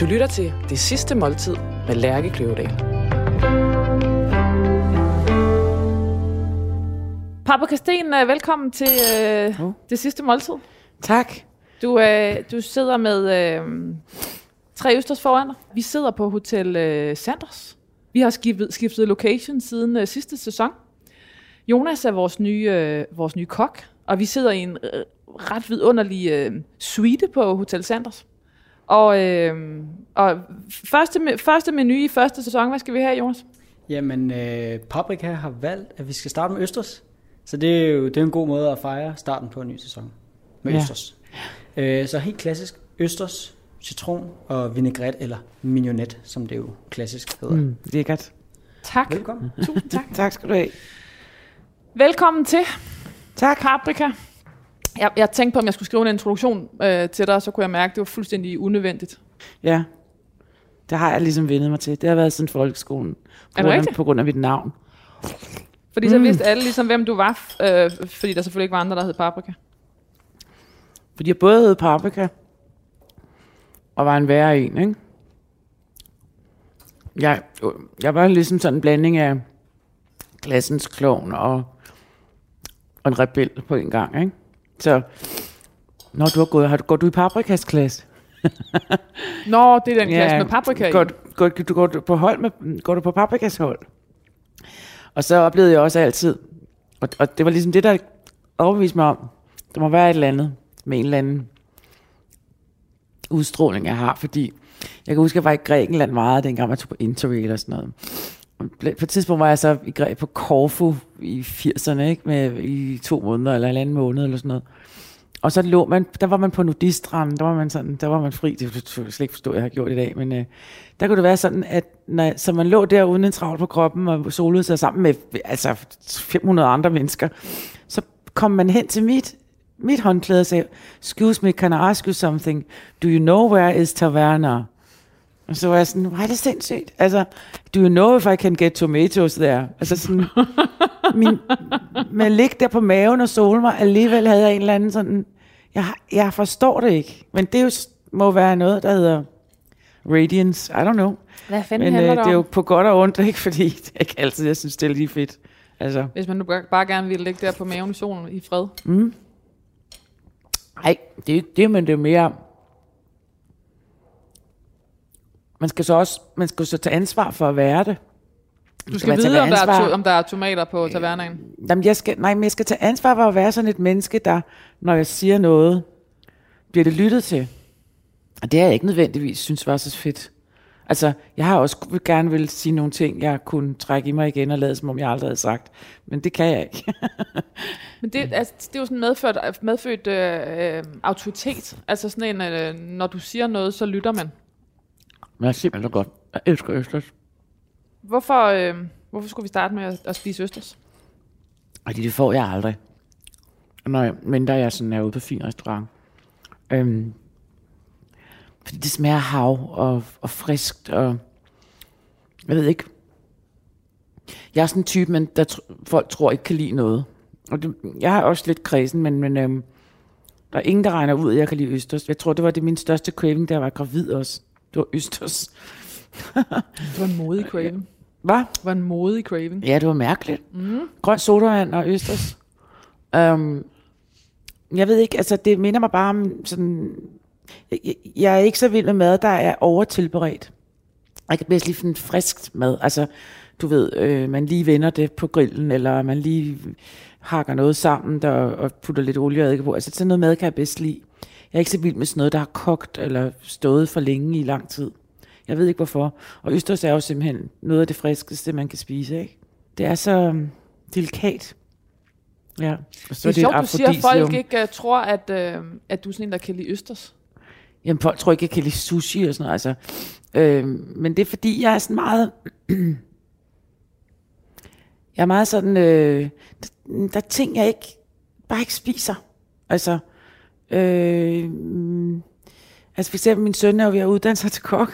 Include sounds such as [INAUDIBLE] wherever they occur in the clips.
Du lytter til Det Sidste Måltid med Lærke Kløvedal. Papa Kasten, øh, velkommen til øh, Oh. Det Sidste Måltid. Tak. Du, øh, du sidder med øh, tre østers foran dig. Vi sidder på Hotel øh, Sanders. Vi har skiftet, skiftet location siden øh, sidste sæson. Jonas er vores nye, øh, vores nye kok, og vi sidder i en øh, ret vidunderlig øh, suite på Hotel Sanders. Og, øh, og første, første menu i første sæson, hvad skal vi have, Jonas? Jamen, øh, Paprika har valgt, at vi skal starte med Østers. Så det er jo det er en god måde at fejre starten på en ny sæson med Ja. Østers. Øh, så helt klassisk Østers, citron og vinaigrette, eller mignonette, som det jo klassisk hedder. Mm. Mm, lækkert. Tak. Velkommen. Tusind tak. [LAUGHS] Tak skal du have. Velkommen til. Tak. Paprika. Jeg, jeg tænkte på, om jeg skulle skrive en introduktion øh, til dig, så kunne jeg mærke, at det var fuldstændig unødvendigt. Ja. Det har jeg ligesom vendet mig til. Det har været siden folkeskolen. På grund af-? På grund af mit navn. Fordi mm. så vidste alle ligesom, hvem du var, øh, fordi der selvfølgelig ikke var andre, der hed Paprika. Fordi jeg både hed Paprika, og var en værre en, ikke? Jeg, jeg var ligesom sådan en blanding af klassens klovn og, og en rebel på en gang, ikke? Så, når du har gået, har du, går du i Paprikas klasse? Nå, det er den klasse med Paprika i. går, går, du går du på hold med, går du på Paprikas hold? Og så oplevede jeg også altid, og, og det var ligesom det, der overbeviste mig om, der må være et eller andet med en eller anden udstråling, jeg har, fordi jeg kan huske, at jeg var i Grækenland meget, dengang jeg tog på Interrail og sådan noget. Og På et tidspunkt var jeg så i greb på Korfu i 80'erne, ikke? Med, i to måneder eller en anden måned eller sådan noget. Og så lå man, der var man på nudistranden, der var man sådan, der var man fri, det kunne jeg slet ikke forstå, jeg har gjort i dag, men øh, der kunne det være sådan, at når, så man lå der uden en travl på kroppen og solede sig sammen med altså 500 andre mennesker, så kom man hen til mit, mit håndklæde og sagde, excuse me, can I ask you something? Do you know where is Taverna? Og så var jeg sådan, hvor er det sindssygt. Altså, do you know if I can get tomatoes there? Altså sådan, min, at ligge der på maven og sole mig, alligevel havde jeg en eller anden sådan, jeg, jeg forstår det ikke. Men det jo, må være noget, der hedder radiance. I don't know. Hvad fanden Men øh, det er jo på godt og ondt, ikke? [LAUGHS] Fordi det er ikke altid, jeg synes, det er lige fedt. Altså, Hvis man nu bare gerne ville ligge der på maven i solen i fred. nej, det er ikke det, men det er mere... Man skal så også man skal så tage ansvar for at være det. Du skal tage vide, om der, er to, om der er tomater på tavernaen. Jamen, jeg skal, nej, men jeg skal tage ansvar for at være sådan et menneske, der, når jeg siger noget, bliver det lyttet til. Og det har jeg ikke nødvendigvis synes var så fedt. Altså, jeg har også vil gerne vil sige nogle ting, jeg kunne trække i mig igen og lade, som om jeg aldrig havde sagt. Men det kan jeg ikke. [LAUGHS] Men det, altså, det er jo sådan medført, medfødt øh, øh, autoritet. Altså sådan en, øh, når du siger noget, så lytter man. Men jeg er simpelthen så godt. Jeg elsker Østers. Hvorfor, øh, hvorfor skulle vi starte med at, at spise østers? Og det får jeg aldrig. Når jeg, mindre jeg sådan er ude på fin restaurant. Øhm, fordi det smager hav og, og friskt og... Jeg ved ikke. Jeg er sådan en type, men der tr- folk tror ikke kan lide noget. Og det, jeg har også lidt kredsen, men, men øhm, der er ingen, der regner ud, at jeg kan lide østers. Jeg tror, det var det min største craving, da jeg var gravid også. Det var østers. Det var en modig craving. Hvad? Det var en modig craving. Ja, det var mærkeligt. Mm. Grøn sodavand og østers. Um, jeg ved ikke, altså det minder mig bare om sådan... Jeg, jeg er ikke så vild med mad, der er overtilberedt. Jeg kan bedst lide sådan frisk mad. Altså, du ved, øh, man lige vender det på grillen, eller man lige hakker noget sammen der, og putter lidt olie og eddike på. Altså sådan noget mad kan jeg bedst lide. Jeg er ikke så vild med sådan noget, der har kogt eller stået for længe i lang tid. Jeg ved ikke hvorfor. Og østers er jo simpelthen noget af det friskeste, man kan spise, ikke? Det er så um, delikat. Ja. Og Så det er et sjovt, du siger, at folk ikke uh, tror, at, uh, at du er sådan en, der kan lide østers. Jamen, folk tror ikke, jeg kan lide sushi og sådan noget. Altså, øh, men det er fordi, jeg er sådan meget... [CLEARS THROAT] jeg er meget sådan... Øh, der, der er ting, jeg ikke bare ikke spiser. Altså, øh, mm, altså for eksempel min søn er jo ved at uddanne sig til kok.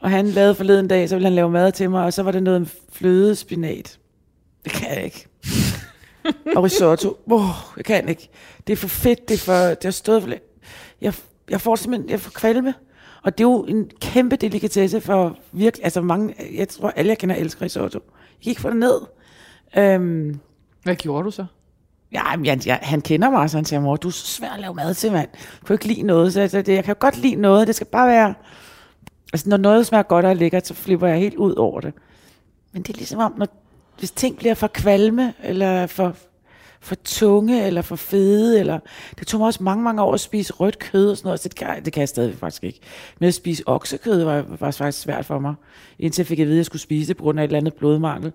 Og han lavede forleden dag, så ville han lave mad til mig, og så var det noget flødespinat. Det kan jeg ikke. og risotto. Oh, jeg kan ikke. Det er for fedt, det er for, det har stået for lidt. Jeg, jeg får simpelthen, jeg får kvalme. Og det er jo en kæmpe delikatesse for virkelig, altså mange, jeg tror alle jeg kender elsker risotto. Jeg kan ikke få det ned. Øhm, Hvad gjorde du så? Ja, jeg, jeg, han kender mig, så han siger, mor, du er så svær at lave mad til, mand. Du kan ikke lide noget, så jeg, jeg, jeg kan jo godt lide noget, det skal bare være... Altså, når noget smager godt og lækkert, så flipper jeg helt ud over det. Men det er ligesom om, når, hvis ting bliver for kvalme, eller for, for tunge, eller for fede, eller... Det tog mig også mange, mange år at spise rødt kød og sådan noget, så det kan, det kan jeg stadig faktisk ikke. Men at spise oksekød var, var faktisk svært for mig, indtil jeg fik at vide, at jeg skulle spise det på grund af et eller andet blodmangel.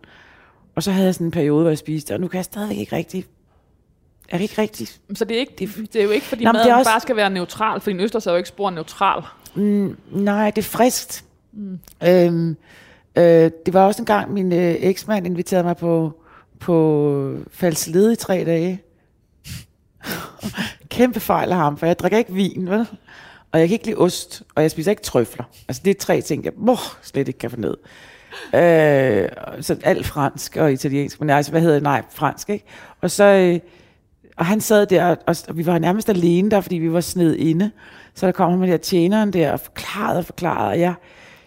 Og så havde jeg sådan en periode, hvor jeg spiste, og nu kan jeg stadigvæk ikke rigtig er det ikke rigtigt? Så det er, ikke, det, er jo ikke, fordi Nå, maden det også... bare skal være neutral, fordi en østers er jo ikke spor neutral. Mm, nej, det er friskt. Mm. Øhm, øh, det var også en gang, min øh, eksmand inviterede mig på, på falsled i tre dage. [LAUGHS] Kæmpe fejl af ham, for jeg drikker ikke vin, vel? Og jeg kan ikke lide ost, og jeg spiser ikke trøfler. Altså, det er tre ting, jeg oh, slet ikke kan få ned. Øh, så alt fransk og italiensk, men altså, hvad hedder det? Nej, fransk, ikke? Og så, øh, og han sad der, og, og vi var nærmest alene der, fordi vi var sned inde. Så der kom han med der tjeneren der, og forklarede og forklarede, og jeg,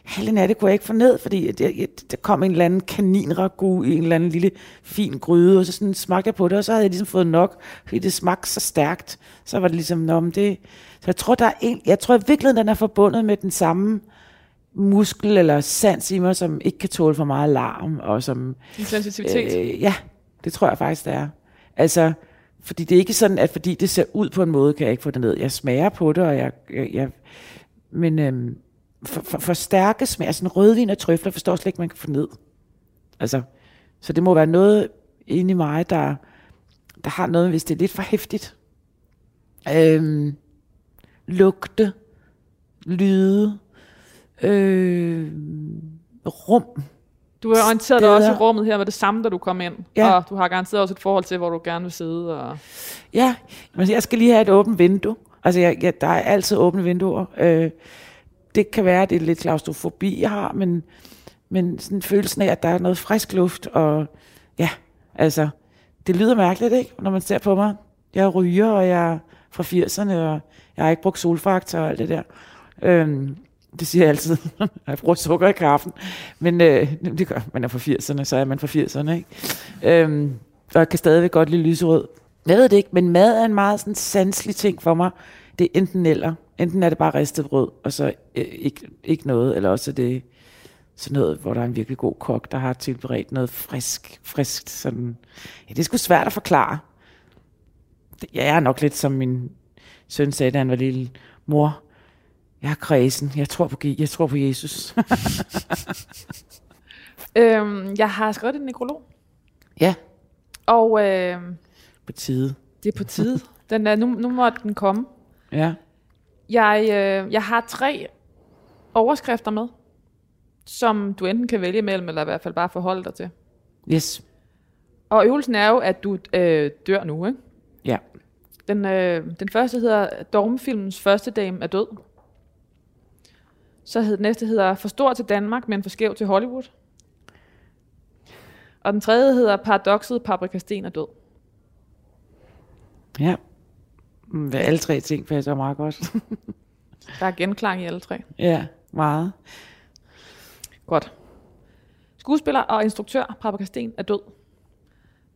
halve natte kunne jeg ikke få ned, fordi der, jeg, der kom en eller anden kaninragu i en eller anden lille fin gryde, og så sådan smagte jeg på det, og så havde jeg ligesom fået nok, fordi det smagte så stærkt. Så var det ligesom, Nå, men det... Så jeg tror, der er en, jeg tror virkelig, den er forbundet med den samme muskel eller sans i mig, som ikke kan tåle for meget larm, og som Din sensitivitet. Øh, ja, det tror jeg faktisk, det er. Altså, fordi det er ikke sådan, at fordi det ser ud på en måde, kan jeg ikke få det ned. Jeg smager på det, og jeg... jeg, jeg men øhm, for, for, for stærke smager, altså sådan rødvin og trøfler, forstår slet ikke, man kan få ned. Altså, så det må være noget inde i mig, der, der har noget, hvis det er lidt for hæftigt. Øhm, lugte, lyde, øh, rum, du har orienteret dig også i steder. rummet her med det samme, da du kom ind. Ja. Og du har garanteret også et forhold til, hvor du gerne vil sidde. Og... Ja, men jeg skal lige have et åbent vindue. Altså, jeg, jeg, der er altid åbne vinduer. Øh, det kan være, at det er lidt klaustrofobi, jeg har, men, men sådan følelsen af, at der er noget frisk luft, og ja, altså, det lyder mærkeligt, ikke, når man ser på mig. Jeg ryger, og jeg er fra 80'erne, og jeg har ikke brugt solfaktor og alt det der. Øhm, det siger jeg altid. [LAUGHS] jeg bruger sukker i kaffen. Men øh, det gør man er fra 80'erne, så er man fra 80'erne, ikke? Øhm, og jeg kan stadigvæk godt lide lyserød. Jeg ved det ikke, men mad er en meget sådan sanselig ting for mig. Det er enten eller. Enten er det bare ristet brød, og så øh, ikke, ikke noget, eller også er det sådan noget, hvor der er en virkelig god kok, der har tilberedt noget frisk, friskt. Sådan. Ja, det er sgu svært at forklare. Jeg er nok lidt som min søn sagde, da han var lille. Mor, jeg er kredsen. Jeg tror på, Je- jeg tror på Jesus. [LAUGHS] Øhm, jeg har skrevet en nekrolog, ja, og øh, på tide. det er på tide. Den er, nu, nu må den komme. Ja. Jeg, øh, jeg har tre overskrifter med, som du enten kan vælge mellem, eller i hvert fald bare forholde dig til. Yes. Og øvelsen er jo, at du øh, dør nu, ikke? Ja. Den, øh, den første hedder Dogmefilmens første dame er død. Så hed, den næste hedder For stor til Danmark, men for skæv til Hollywood. Og den tredje hedder Paradokset Paprika Sten er død. Ja. Mm, Alle tre ting passer meget godt. [LAUGHS] Der er genklang i alle tre. ja, meget. Godt. Skuespiller og instruktør Paprika Sten er død.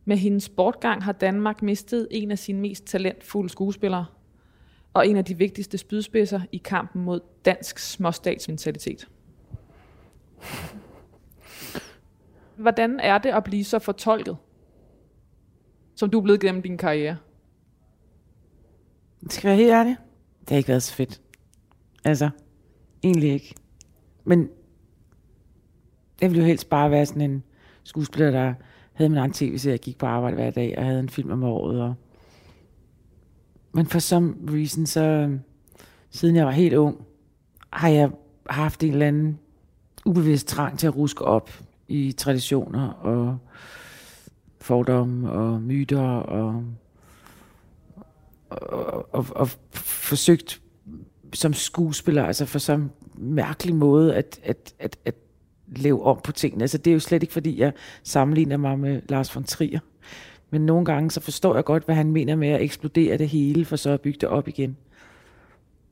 Med hendes bortgang har Danmark mistet en af sine mest talentfulde skuespillere, og en af de vigtigste spydspidser i kampen mod dansk småstatsmentalitet. Hvordan er det at blive så fortolket, som du er blevet gennem din karriere? Skal jeg være helt ærlig? Det har ikke været så fedt. Altså, egentlig ikke. Men jeg ville jo helst bare være sådan en skuespiller, der havde min egen tv-serie, gik på arbejde hver dag, og havde en film om året. Og... Men for some reason, så siden jeg var helt ung, har jeg haft en eller anden ubevidst trang til at ruske op i traditioner og fordomme og myter og og, og, og forsøgt som skuespiller, altså for så mærkelig måde at, at, at, at leve om på tingene. Altså det er jo slet ikke, fordi jeg sammenligner mig med Lars von Trier. Men nogle gange så forstår jeg godt, hvad han mener med at eksplodere det hele, for så at bygge det op igen.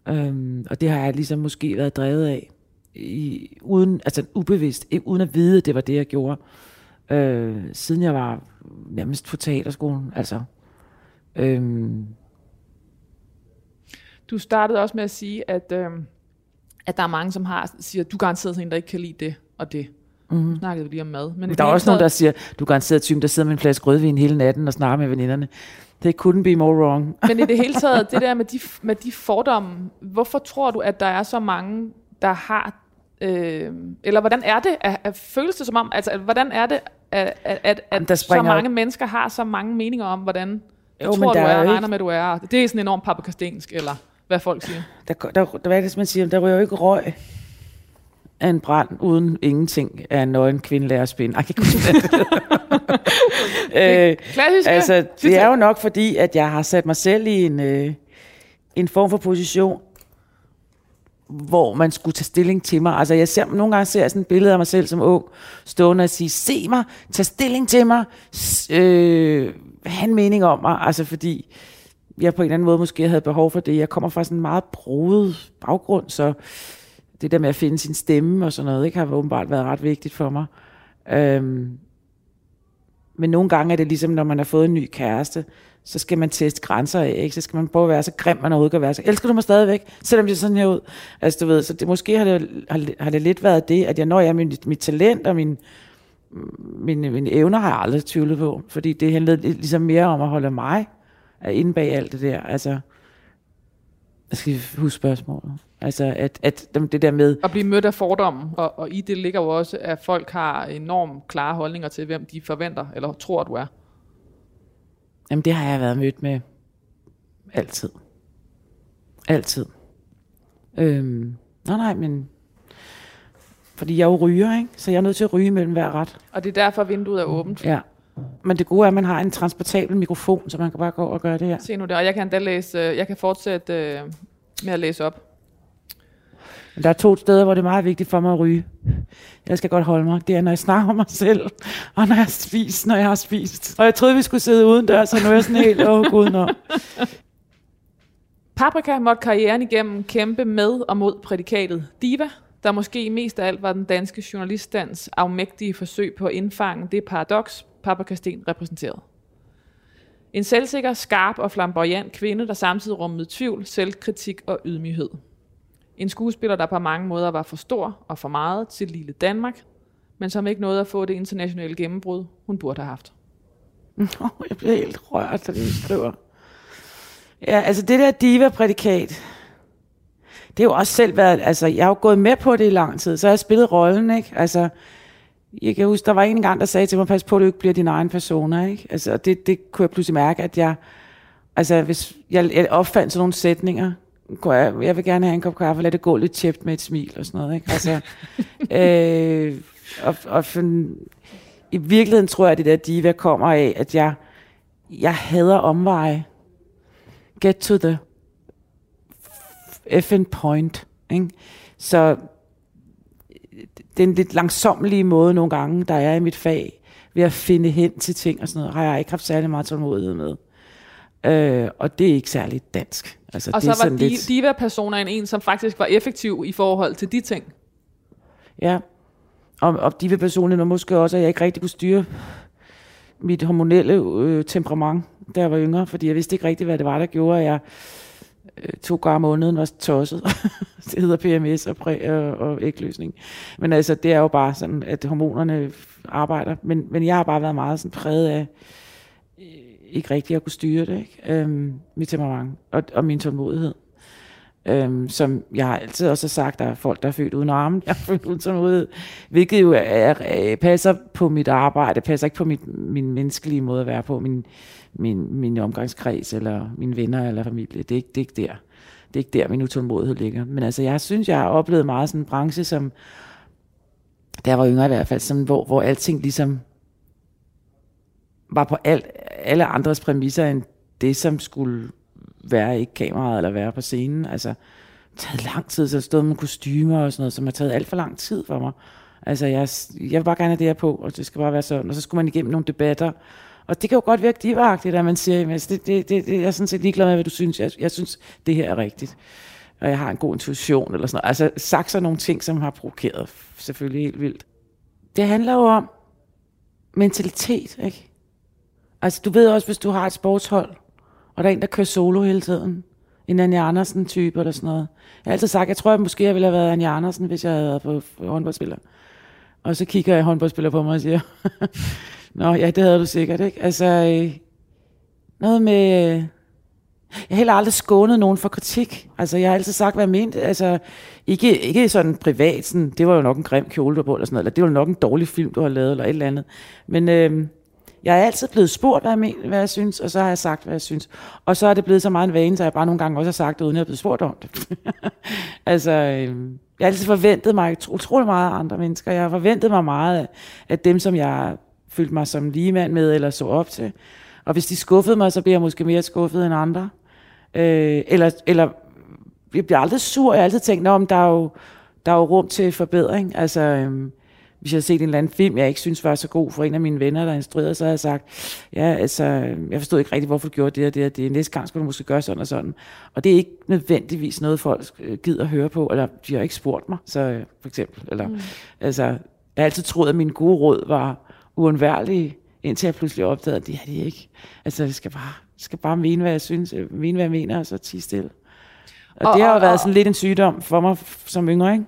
Øhm, og det har jeg ligesom måske været drevet af, i, uden, altså ubevidst, uden at vide, at det var det, jeg gjorde, øh, siden jeg var nærmest på teaterskolen. Altså, øhm, Du startede også med at sige, at, øh, at der er mange, som har, siger, du garanteret sådan en, der ikke kan lide det og det. Mm. Snakkede vi lige om mad. Men der er også nogen, der siger, du er garanteret typen, der sidder med en flaske rødvin hele natten og snakker med veninderne. Det couldn't be more wrong. [LAUGHS] Men i det hele [LAUGHS] taget, det der med de, med de fordomme, hvorfor tror du, at der er så mange, der har, øh, eller hvordan er det, at, at føles det som om, altså hvordan er det, at, at, at, Jamen, at så mange mennesker har så mange meninger om, hvordan Jo, jo, tror du er, er regner med, du er. Det er sådan enormt papakastensk, eller hvad folk siger. Der, der, der, hvad er det, man siger? Der ryger jo ikke røg af en brand, uden ingenting af en nøgen kvinde lærer at spinde. Ej, jeg kan ikke [LAUGHS] øh, Klassisk. altså, det er jo nok fordi, at jeg har sat mig selv i en, øh, en form for position, hvor man skulle tage stilling til mig. Altså, jeg ser, nogle gange ser jeg sådan et billede af mig selv som ung, stående og sige, se mig, tag stilling til mig, s- øh, have en mening om mig. Altså, fordi jeg på en eller anden måde måske havde behov for det. Jeg kommer fra sådan en meget broet baggrund, så det der med at finde sin stemme og sådan noget, ikke, har åbenbart været ret vigtigt for mig. Øhm, men nogle gange er det ligesom, når man har fået en ny kæreste, så skal man teste grænser af, ikke? Så skal man prøve at være så grim, man overhovedet kan være. Så elsker du mig stadigvæk, selvom det er sådan her ud. Altså, du ved, så det, måske har det, har, har det lidt været det, at jeg, når jeg mit, mit talent og min, mine, mine evner har jeg aldrig tvivlet på, fordi det handlede ligesom mere om at holde mig inde bag alt det der. Altså, jeg skal huske spørgsmålet. Altså, at, at det der med, At blive mødt af fordomme, og, og i det ligger jo også, at folk har enormt klare holdninger til, hvem de forventer, eller tror, du er. Jamen, det har jeg været mødt med altid. Altid. Øhm, nej, nej, men... Fordi jeg jo ryger, ikke? Så jeg er nødt til at ryge mellem hver ret. Og det er derfor, vinduet er åbent. Ja. Men det gode er, at man har en transportabel mikrofon, så man kan bare gå og gøre det her. Se nu der, og jeg kan endda læse, øh, jeg kan fortsætte øh, med at læse op. Men der er to steder, hvor det er meget vigtigt for mig at ryge. Jeg skal godt holde mig. Det er, når jeg snakker om mig selv, og når jeg spiser, når jeg har spist. Og jeg troede, vi skulle sidde uden dør, så nu er jeg sådan helt, åh oh, gud, nå. Paprika måtte karrieren igennem kæmpe med og mod prædikatet diva, der måske mest af alt var den danske journaliststands afmægtige forsøg på at indfange det paradoks, Paprika Sten repræsenterede. En selvsikker, skarp og flamboyant kvinde, der samtidig rummede tvivl, selvkritik og ydmyghed. En skuespiller, der på mange måder var for stor og for meget til lille Danmark, men som ikke nåede at få det internationale gennembrud, hun burde have haft. [LAUGHS] Jeg bliver helt rørt, da du skriver. Ja, altså det der diva-prædikat, det har jo også selv været, altså jeg har jo gået med på det i lang tid, så jeg har spillet rollen, ikke? Altså, jeg kan huske, der var en gang, der sagde til mig, pas på, at du ikke bliver din egen persona, ikke? Altså, og det, det kunne jeg pludselig mærke, at jeg, altså hvis jeg, jeg opfandt sådan nogle sætninger, kunne jeg, jeg vil gerne have en kop kaffe, og lade det gå lidt tæt med et smil og sådan noget, ikke? Altså, øh, og, og for, i virkeligheden tror jeg, at det der diva kommer af, at jeg, jeg hader omveje. Get to the effing point. Ikke? Så den lidt langsomlige måde nogle gange, der er i mit fag, ved at finde hen til ting og sådan noget, har jeg ikke haft særlig meget tålmodighed med. Øh, og det er ikke særligt dansk. Altså, Og det er så var sådan di- lidt- diva-personaen en, som faktisk var effektiv i forhold til de ting. Ja, og, og personligt og måske også, at jeg ikke rigtig kunne styre mit hormonelle øh, temperament, da jeg var yngre, fordi jeg vidste ikke rigtig, hvad det var, der gjorde, at jeg øh, to gange om måneden var tosset. [LAUGHS] det hedder PMS og, præ, og, og ægløsning. Men altså, det er jo bare sådan, at hormonerne arbejder. Men, men jeg har bare været meget sådan præget af øh, ikke rigtig at kunne styre det, ikke? Øhm, mit temperament og, og min tålmodighed. Øhm, som jeg har altid også har sagt, der er folk, der er født uden arme, jeg er født uden tålmodighed, hvilket jo er, er, passer på mit arbejde, passer ikke på mit, min menneskelige måde at være på, min, min, min omgangskreds, eller mine venner, eller familie. Det er ikke, det er ikke der. Det er ikke der, min utålmodighed ligger. Men altså, jeg synes, jeg har oplevet meget sådan en branche, som, da jeg var yngre i hvert fald, som, hvor, hvor alting ligesom var på alt, alle andres præmisser, end det, som skulle være i kameraet, eller være på scenen. Altså, det har taget lang tid, så stod med kostymer og sådan noget, som har taget alt for lang tid for mig. Altså, jeg, jeg vil bare gerne have det her på, og det skal bare være sådan. Og så skulle man igennem nogle debatter. Og det kan jo godt virke divagtigt, at man siger, at altså, det, det, det, det, jeg er sådan set ligeglad med, hvad du synes. Jeg, jeg synes, det her er rigtigt. og jeg har en god intuition, eller sådan noget. Altså sagt nogle ting, som har provokeret selvfølgelig helt vildt. Det handler jo om mentalitet, ikke? Altså du ved også, hvis du har et sportshold, og der er en, der kører solo hele tiden, en Anja Andersen-type eller sådan noget. Jeg har altid sagt, jeg tror, jeg måske jeg ville have været Anja Andersen, hvis jeg havde været på håndboldspiller. Og så kigger jeg håndboldspiller på mig og siger, [LAUGHS] Nå ja, det havde du sikkert, ikke? Altså, øh, noget med... Øh, jeg har heller aldrig skånet nogen for kritik. Altså, jeg har altid sagt, hvad jeg mente. Altså, ikke, ikke sådan privat, sådan, det var jo nok en grim kjole, du på, eller sådan noget, eller det var nok en dårlig film, du har lavet, eller et eller andet. Men øh, jeg er altid blevet spurgt, hvad jeg, men, hvad jeg synes, og så har jeg sagt, hvad jeg synes. Og så er det blevet så meget en vane, så jeg bare nogle gange også har sagt det, uden at jeg er blevet spurgt om det. [LAUGHS] altså, øh, jeg har altid forventet mig utrolig meget af andre mennesker. Jeg har forventet mig meget af dem, som jeg følte mig som ligemand med, eller så op til. Og hvis de skuffede mig, så bliver jeg måske mere skuffet end andre. Øh, eller, eller jeg bliver aldrig sur. Jeg har altid tænkt, om der er jo, der er jo rum til forbedring. Altså, øh, hvis jeg har set en eller anden film, jeg ikke synes var så god for en af mine venner, der instruerede, så har jeg sagt, ja, altså, jeg forstod ikke rigtig, hvorfor du gjorde det og det og det. Næste gang skulle du måske gøre sådan og sådan. Og det er ikke nødvendigvis noget, folk øh, gider at høre på, eller de har ikke spurgt mig, så øh, for eksempel. Eller, mm. altså, jeg har altid troet, at mine gode råd var uundværlige, indtil jeg pludselig opdagede, at det er de ikke. Altså, jeg skal bare, skal bare mene, hvad jeg synes, øh, mene, hvad jeg mener, og så tige stille. Og, og det har jo og, været sådan lidt en sygdom for mig som yngre, ikke?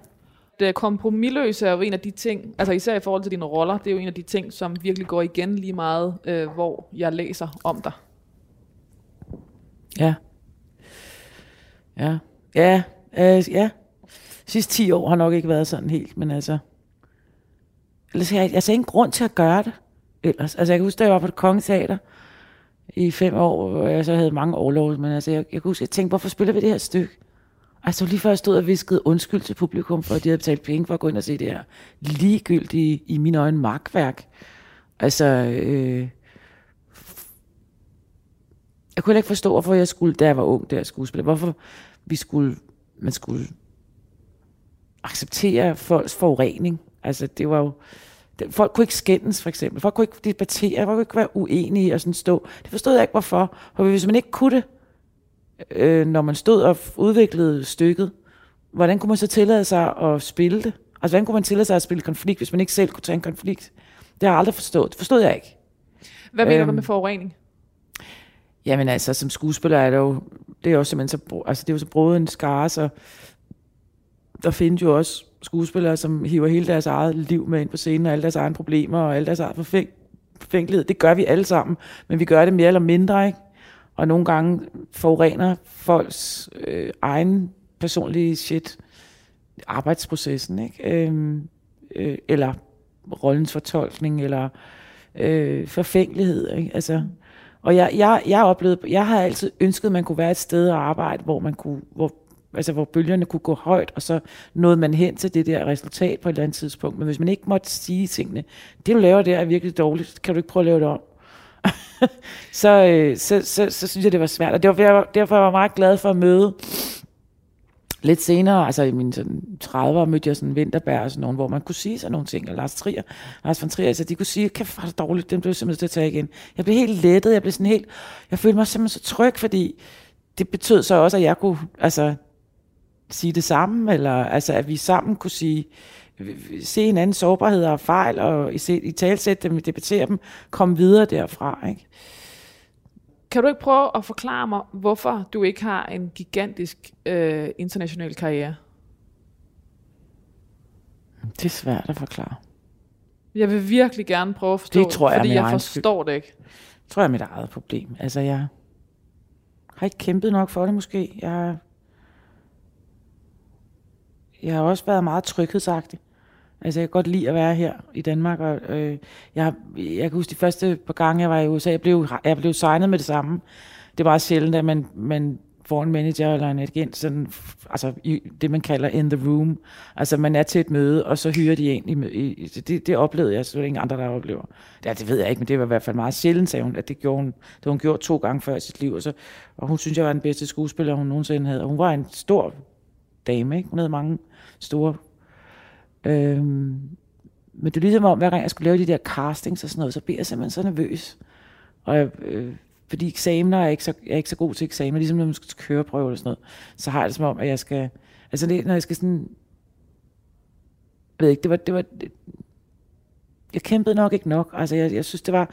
Det øh, kompromilløse er jo en af de ting, altså især i forhold til dine roller, det er jo en af de ting, som virkelig går igen lige meget, øh, hvor jeg læser om dig. Ja. Ja. Ja. Øh, ja. Sidste 10 år har nok ikke været sådan helt, men altså... Ellers jeg, jeg ser ingen grund til at gøre det ellers. Altså jeg kan huske, da jeg var på det kongeteater i fem år, hvor jeg så havde mange overlov, men altså jeg, jeg kan huske, jeg tænkte, hvorfor spiller vi det her stykke? Altså lige før jeg stod og viskede undskyld til publikum, for at de havde betalt penge for at gå ind og se det her ligegyldige, i mine øjne, magtværk. Altså, øh, jeg kunne ikke forstå, hvorfor jeg skulle, da jeg var ung, der skuespiller, hvorfor vi skulle, man skulle acceptere folks forurening. Altså, det var jo, folk kunne ikke skændes, for eksempel. Folk kunne ikke debattere, folk kunne ikke være uenige og sådan stå. Det forstod jeg ikke, hvorfor. For hvis man ikke kunne det, øh, når man stod og udviklede stykket, hvordan kunne man så tillade sig at spille det? Altså, hvordan kunne man tillade sig at spille konflikt, hvis man ikke selv kunne tage en konflikt? Det har jeg aldrig forstået. Det forstod jeg ikke. Hvad mener øhm, du med forurening? Jamen altså, som skuespiller er det jo, det er jo simpelthen så, altså det er jo så en skare, så der findes jo også skuespillere, som hiver hele deres eget liv med ind på scenen, og alle deres egne problemer, og alle deres eget forfængelighed. Det gør vi alle sammen, men vi gør det mere eller mindre, ikke? Og nogle gange forurener folks øh, egen personlige shit, arbejdsprocessen, ikke? Øh, øh, eller rollens fortolkning, eller øh, forfængelighed, ikke? Altså, og jeg, jeg, jeg, oplevede, jeg har altid ønsket, at man kunne være et sted at arbejde, hvor man kunne, hvor altså hvor bølgerne kunne gå højt, og så nåede man hen til det der resultat på et eller andet tidspunkt. Men hvis man ikke måtte sige tingene, det du laver der er virkelig dårligt, kan du ikke prøve at lave det om? [LAUGHS] så, øh, så, så, så synes jeg, det var svært. Og det var, derfor var jeg meget glad for at møde lidt senere, altså i mine sådan 30'ere, mødte jeg sådan Vinterberg og sådan nogen, hvor man kunne sige sådan nogle ting, og Lars Trier, Lars von Trier, altså de kunne sige, kan det dårligt, dem blev simpelthen til at tage igen. Jeg blev helt lettet, jeg blev sådan helt, jeg følte mig simpelthen så tryg, fordi det betød så også, at jeg kunne, altså sige det samme, eller altså, at vi sammen kunne sige, se en anden sårbarhed og fejl, og i, i talsætte dem, debattere dem, komme videre derfra. Ikke? Kan du ikke prøve at forklare mig, hvorfor du ikke har en gigantisk øh, international karriere? Det er svært at forklare. Jeg vil virkelig gerne prøve at forstå det, tror jeg, fordi jeg forstår det ikke. Det tror jeg er mit eget problem. Altså, jeg har ikke kæmpet nok for det måske. Jeg jeg har også været meget tryghedsagtig. Altså, jeg kan godt lide at være her i Danmark, og øh, jeg, jeg kan huske de første par gange, jeg var i USA, jeg blev, jeg blev signet med det samme. Det var sjældent, at man, man får en manager eller en agent, sådan, altså i det, man kalder in the room. Altså, man er til et møde, og så hyrer de en. I, i, det, det oplevede jeg, så det er ingen andre, der oplever. Ja, det ved jeg ikke, men det var i hvert fald meget sjældent, sagde hun, at det gjorde hun, det hun gjort to gange før i sit liv. Og, så, og hun synes, jeg var den bedste skuespiller, hun nogensinde havde. Og hun var en stor dame, ikke? Hun havde mange store... Øhm, men det er ligesom om, hver gang jeg skulle lave de der castings og sådan noget, så bliver jeg simpelthen så nervøs. Og jeg, øh, fordi eksamener er ikke så, jeg er ikke så god til eksamener, ligesom når man skal til køreprøve eller sådan noget, så har jeg det som om, at jeg skal, altså det, når jeg skal sådan, jeg ved ikke, det var, det var, det, jeg kæmpede nok ikke nok, altså jeg, jeg synes, det var,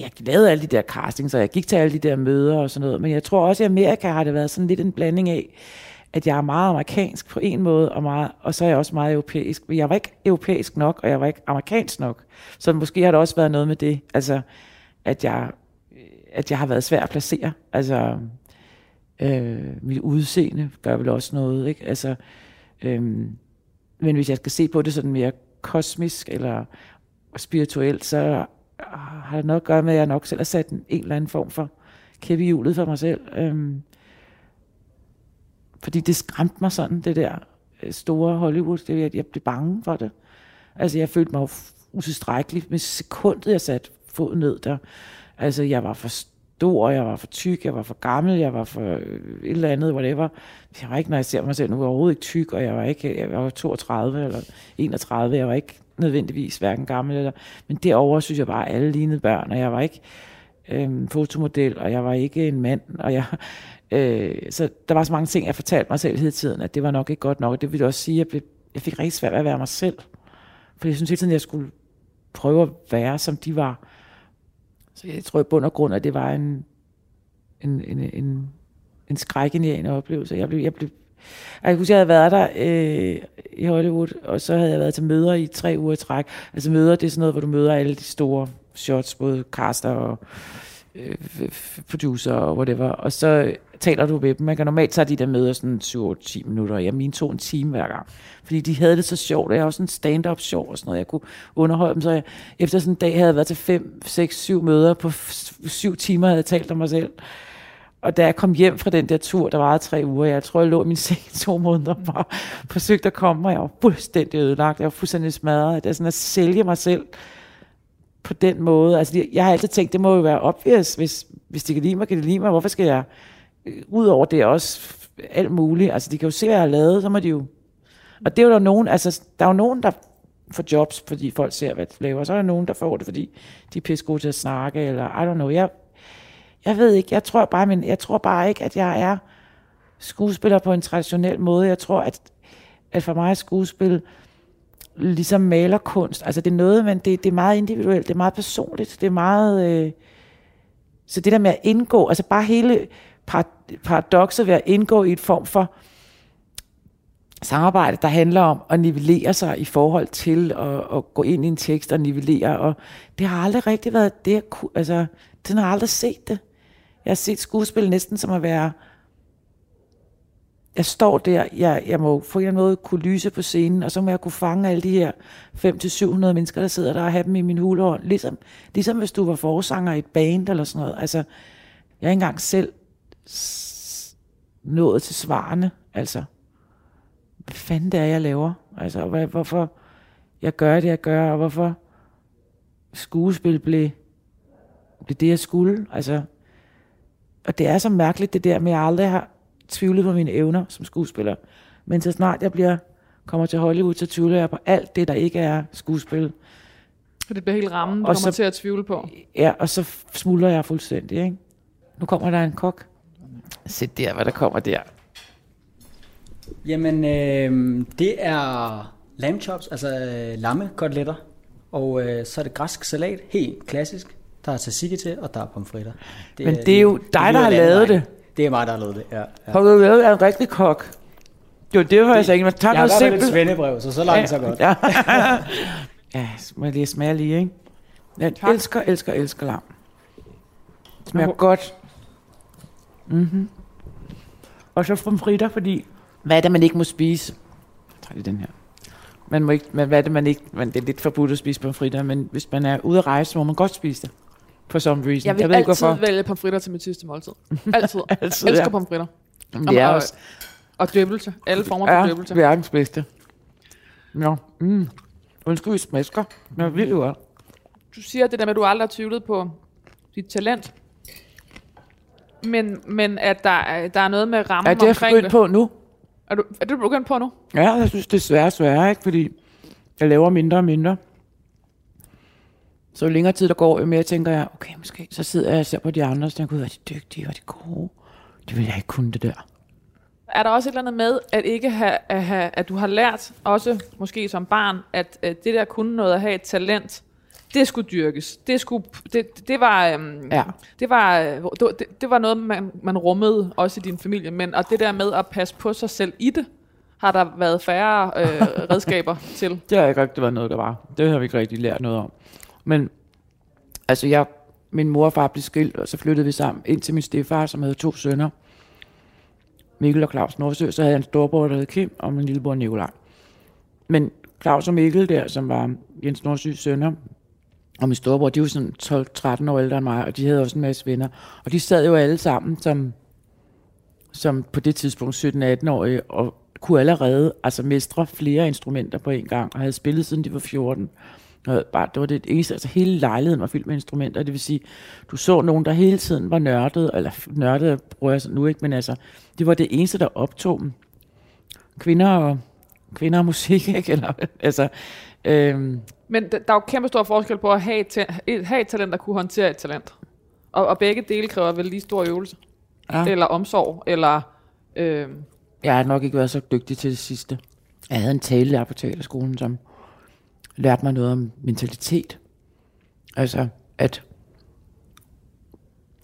jeg lavede alle de der castings, og jeg gik til alle de der møder og sådan noget, men jeg tror også, at i Amerika har det været sådan lidt en blanding af, at jeg er meget amerikansk på en måde, og, meget, og så er jeg også meget europæisk. Men jeg var ikke europæisk nok, og jeg var ikke amerikansk nok. Så måske har der også været noget med det, altså, at jeg, at jeg har været svær at placere. Altså, øh, mit udseende gør vel også noget, ikke? Altså, øh, men hvis jeg skal se på det sådan mere kosmisk eller spirituelt, så har det noget at gøre med, at jeg nok selv har sat en, en eller anden form for kæppe i hjulet for mig selv. Øh, fordi det skræmte mig sådan, det der øh, store Hollywood. Det, jeg, jeg blev bange for det. Altså, jeg følte mig utilstrækkelig med sekundet, jeg satte fod ned der. Altså, jeg var for stor, jeg var for tyk, jeg var for gammel, jeg var for øh, et eller andet, whatever. Jeg var ikke, når jeg ser mig selv nu, overhovedet ikke tyk, og jeg var ikke, jeg var 32 eller 31, jeg var ikke nødvendigvis hverken gammel eller, men derover synes jeg bare, at alle lignede børn, og jeg var ikke øhm, fotomodel, og jeg var ikke en mand, og jeg, Øh, så der var så mange ting, jeg fortalte mig selv hele tiden, at det var nok ikke godt nok. Det ville også sige, at jeg, blev, jeg fik rigtig svært ved at være mig selv. For jeg synes hele tiden, at jeg skulle prøve at være, som de var. Så jeg tror i bund og grund, at det var en, en, en, en, en skrækindjagende oplevelse. Jeg blev, jeg blev jeg husker, jeg havde været der øh, i Hollywood, og så havde jeg været til møder i tre uger i træk. Altså møder, det er sådan noget, hvor du møder alle de store shots, både caster og øh, producer og whatever, og så taler du med dem. Man kan normalt tage de der møder sådan 7-10 minutter. Jeg mine tog en time hver gang. Fordi de havde det så sjovt, og jeg var sådan stand-up sjov og sådan noget. Jeg kunne underholde dem, så jeg, efter sådan en dag havde jeg været til 5, 6, 7 møder på 7 timer, havde jeg talt om mig selv. Og da jeg kom hjem fra den der tur, der varede tre uger, jeg tror, jeg lå i min [LAUGHS] seng to måneder og bare forsøgte at komme, og jeg var fuldstændig ødelagt. Jeg var fuldstændig smadret. Det er sådan at sælge mig selv på den måde. Altså, jeg har altid tænkt, det må jo være obvious, hvis, hvis de kan lide mig, kan de lide mig. Hvorfor skal jeg, øh, ud udover det også alt muligt, altså de kan jo se, hvad jeg har lavet, så må de jo... Og det er jo der nogen, altså der er jo nogen, der får jobs, fordi folk ser, hvad de laver, så er der nogen, der får det, fordi de er pisse gode til at snakke, eller I don't know. Jeg, jeg ved ikke, jeg tror bare, men jeg tror bare ikke, at jeg er skuespiller på en traditionel måde. Jeg tror, at, at for mig er skuespil ligesom malerkunst. Altså det er noget, men det, det er meget individuelt, det er meget personligt, det er meget... Øh, så det der med at indgå, altså bare hele paradokset ved at indgå i et form for samarbejde, der handler om at nivellere sig i forhold til at, at gå ind i en tekst og nivellere, og det har aldrig rigtig været det, altså, den har aldrig set det. Jeg har set skuespil næsten som at være jeg står der, jeg, jeg må få en måde kunne lyse på scenen, og så må jeg kunne fange alle de her 500-700 mennesker, der sidder der og have dem i min hulehånd. Ligesom, ligesom hvis du var forsanger i et band eller sådan noget. Altså, jeg er ikke engang selv nået til svarene. Altså, hvad fanden det er, jeg laver? Altså, hvad, hvorfor jeg gør det, jeg gør, og hvorfor skuespil blev, blev det, jeg skulle. Altså, og det er så mærkeligt, det der med, at jeg aldrig har tvivlet på mine evner som skuespiller. Men så snart jeg bliver, kommer til Hollywood, så tvivler jeg på alt det, der ikke er skuespil. Og det bliver helt rammen, du og kommer så, til at tvivle på. Ja, og så smuldrer jeg fuldstændig. Ikke? Nu kommer der en kok. Se der, hvad der kommer der. Jamen, øh, det er lamb chops, altså øh, lammekoteletter. Og øh, så er det græsk salat, helt klassisk. Der er tzatziki til, og der er pomfritter. Det, Men det er jo dig, der har lavet det. Det er mig, der har lavet det, ja. ja. Har du lavet en rigtig kok? Det var det, jeg sagde. Man tager jeg har noget simpelt. et svendebrev, så så langt [LAUGHS] ja, så godt. Ja, ja må jeg lige smage lige, ikke? Jeg tak. elsker, elsker, elsker lam. Det smager okay. godt. Mm-hmm. Og så pomfritter, fordi... Hvad er det, man ikke må spise? Jeg tager lige den her. Man må ikke, men hvad er det, man ikke... Man, det er lidt forbudt at spise pomfritter, men hvis man er ude at rejse, så må man godt spise det for some reason. Jeg vil jeg ved altid ikke, hvorfor. vælge pomfritter til mit sidste måltid. [LAUGHS] Altid. altid Elsker ja. pomfritter. Jamen, det er også... Og døbelse. Alle former ja, for døbelse. Ja, verdens bedste. Nå, mm. Undskyld, vi smasker. Men vildt godt. Du siger det der med, at du aldrig har tvivlet på dit talent. Men, men at der, er, der er noget med rammen omkring det. Er det, jeg på nu? Er du, er du begyndt på nu? Ja, jeg synes, det er svært svært, ikke? Fordi jeg laver mindre og mindre. Så jo længere tid der går, jo mere tænker jeg, okay, måske så sidder jeg og ser på de andre, og tænker, gud, er de dygtige, og de gode. Det vil jeg ikke kunne det der. Er der også et eller andet med, at ikke have, at, have, at du har lært, også måske som barn, at, at det der kunne noget at have et talent, det skulle dyrkes. Det, skulle, det, det var, øhm, Ja. det var, øh, det, det var noget, man, man rummede også i din familie. Men, og det der med at passe på sig selv i det, har der været færre øh, [LAUGHS] redskaber til. Det har ikke rigtig været noget, der var. Det har vi ikke rigtig lært noget om. Men altså, jeg, min mor og far blev skilt, og så flyttede vi sammen ind til min stefar, som havde to sønner. Mikkel og Claus Nordsø. Så havde jeg en storbror, der hed Kim, og min lillebror Nikolaj. Men Claus og Mikkel der, som var Jens Nordsøs sønner, og min storebror, de var sådan 12-13 år ældre end mig, og de havde også en masse venner. Og de sad jo alle sammen som, som på det tidspunkt 17-18-årige, og kunne allerede altså mestre flere instrumenter på en gang, og havde spillet siden de var 14. Og bare, det var det eneste, altså hele lejligheden var fyldt med instrumenter, det vil sige, du så nogen, der hele tiden var nørdet, eller nørdet bruger jeg så nu ikke, men altså, det var det eneste, der optog dem. Kvinder og, kvinder og musik, [LAUGHS] ikke? Eller, altså, øhm, Men der er jo kæmpe stor forskel på at have et, ta- have et talent, der kunne håndtere et talent. Og, og begge dele kræver vel lige stor øvelse. Ja. Eller omsorg, eller... Øh, Jeg har nok ikke været så dygtig til det sidste. Jeg havde en talelærer på teaterskolen, som lærte mig noget om mentalitet. Altså, at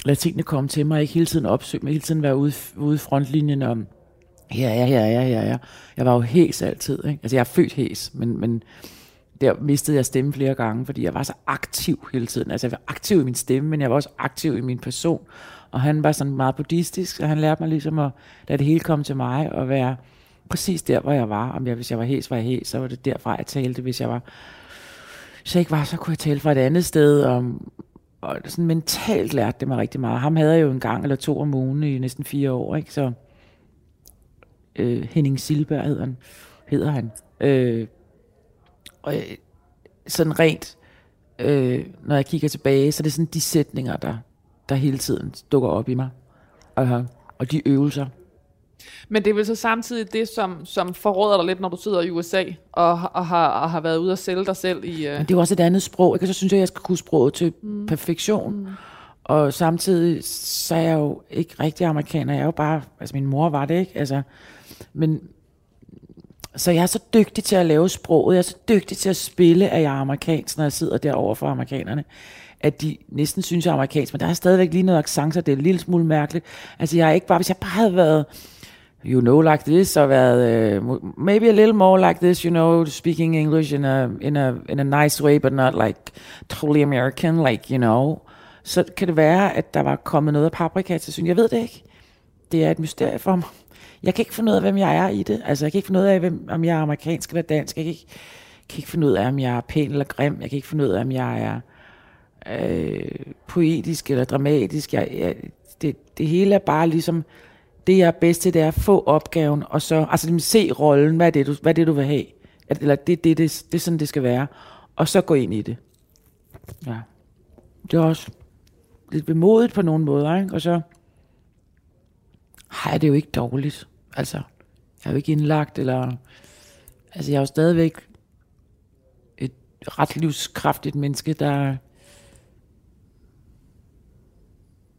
lade tingene komme til mig, ikke hele tiden opsøge mig, hele tiden være ude, ude i frontlinjen om, her er jeg, her er jeg, her er jeg. Jeg var jo hæs altid, ikke? Altså, jeg er født hæs, men, men der mistede jeg stemme flere gange, fordi jeg var så aktiv hele tiden. Altså, jeg var aktiv i min stemme, men jeg var også aktiv i min person. Og han var sådan meget buddhistisk, og han lærte mig ligesom at lade det hele komme til mig, og være præcis der, hvor jeg var. Om jeg, hvis jeg var hæs, var jeg hæs, så var det derfra, jeg talte. Hvis jeg var hvis jeg ikke var, så kunne jeg tale fra et andet sted. Og, og sådan mentalt lærte det mig rigtig meget. Ham havde jeg jo en gang eller to om ugen i næsten fire år, ikke? Så øh, Henning Silberg hedder han. Hedder han. Øh, og øh, sådan rent, øh, når jeg kigger tilbage, så er det sådan de sætninger, der, der hele tiden dukker op i mig. Og, og de øvelser men det er vel så samtidig det, som, som forråder dig lidt, når du sidder i USA, og, og, har, og har været ude og sælge dig selv i... Øh, Men det er jo også et andet sprog, ikke? Og så synes jeg, jeg skal kunne sproget til mm. perfektion. Mm. Og samtidig, så er jeg jo ikke rigtig amerikaner. Jeg er jo bare, altså min mor var det, ikke? Altså, men, så jeg er så dygtig til at lave sproget, jeg er så dygtig til at spille, at jeg er amerikansk, når jeg sidder derovre for amerikanerne, at de næsten synes, jeg er amerikansk, men der er stadigvæk lige noget accent, så det er en lille smule mærkeligt. Altså jeg er ikke bare, hvis jeg bare havde været, you know like this, og været, uh, maybe a little more like this, you know, speaking English in a, in a, in a nice way, but not like totally American, like, you know, så kan det være, at der var kommet noget af paprika til syn. Jeg ved det ikke. Det er et mysterie for mig. Jeg kan ikke finde ud af, hvem jeg er i det. Altså, jeg kan ikke finde ud af, hvem, om jeg er amerikansk eller dansk. Jeg kan ikke, kan ikke finde ud af, om jeg er pæn eller grim. Jeg kan ikke finde ud af, om jeg er øh, poetisk eller dramatisk. Jeg, jeg, det, det hele er bare ligesom, det jeg er bedst til, det er at få opgaven, og så altså, ligesom se rollen, hvad er det, du, hvad er det, du vil have. At- Eller det, det, det, det er sådan, det skal være. Og så gå ind i det. Ja. Det er også lidt bemodigt på nogle måder, ikke? Og så har jeg det jo ikke dårligt. Altså, jeg er jo ikke indlagt, eller... Altså, jeg er jo stadigvæk et ret livskraftigt menneske, der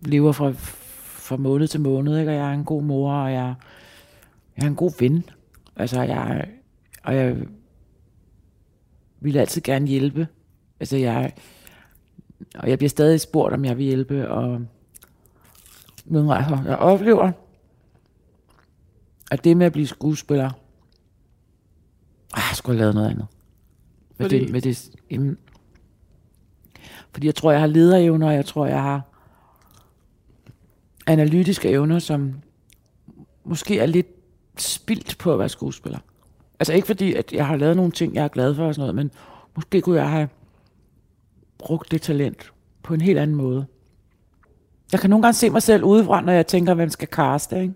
lever fra, fra måned til måned, ikke? Og jeg er en god mor, og jeg, jeg er en god ven. Altså, jeg, og jeg vil altid gerne hjælpe. Altså, jeg, og jeg bliver stadig spurgt, om jeg vil hjælpe, og nogle gange, jeg oplever, at det med at blive skuespiller, ah, jeg skulle have lavet noget andet. Med Fordi? det, med det, jamen, fordi jeg tror, jeg har lederevner, og jeg tror, jeg har analytiske evner, som måske er lidt spildt på at være skuespiller. Altså ikke fordi, at jeg har lavet nogle ting, jeg er glad for og sådan noget, men måske kunne jeg have brugt det talent på en helt anden måde. Jeg kan nogle gange se mig selv udefra, når jeg tænker, hvem skal caste, ikke?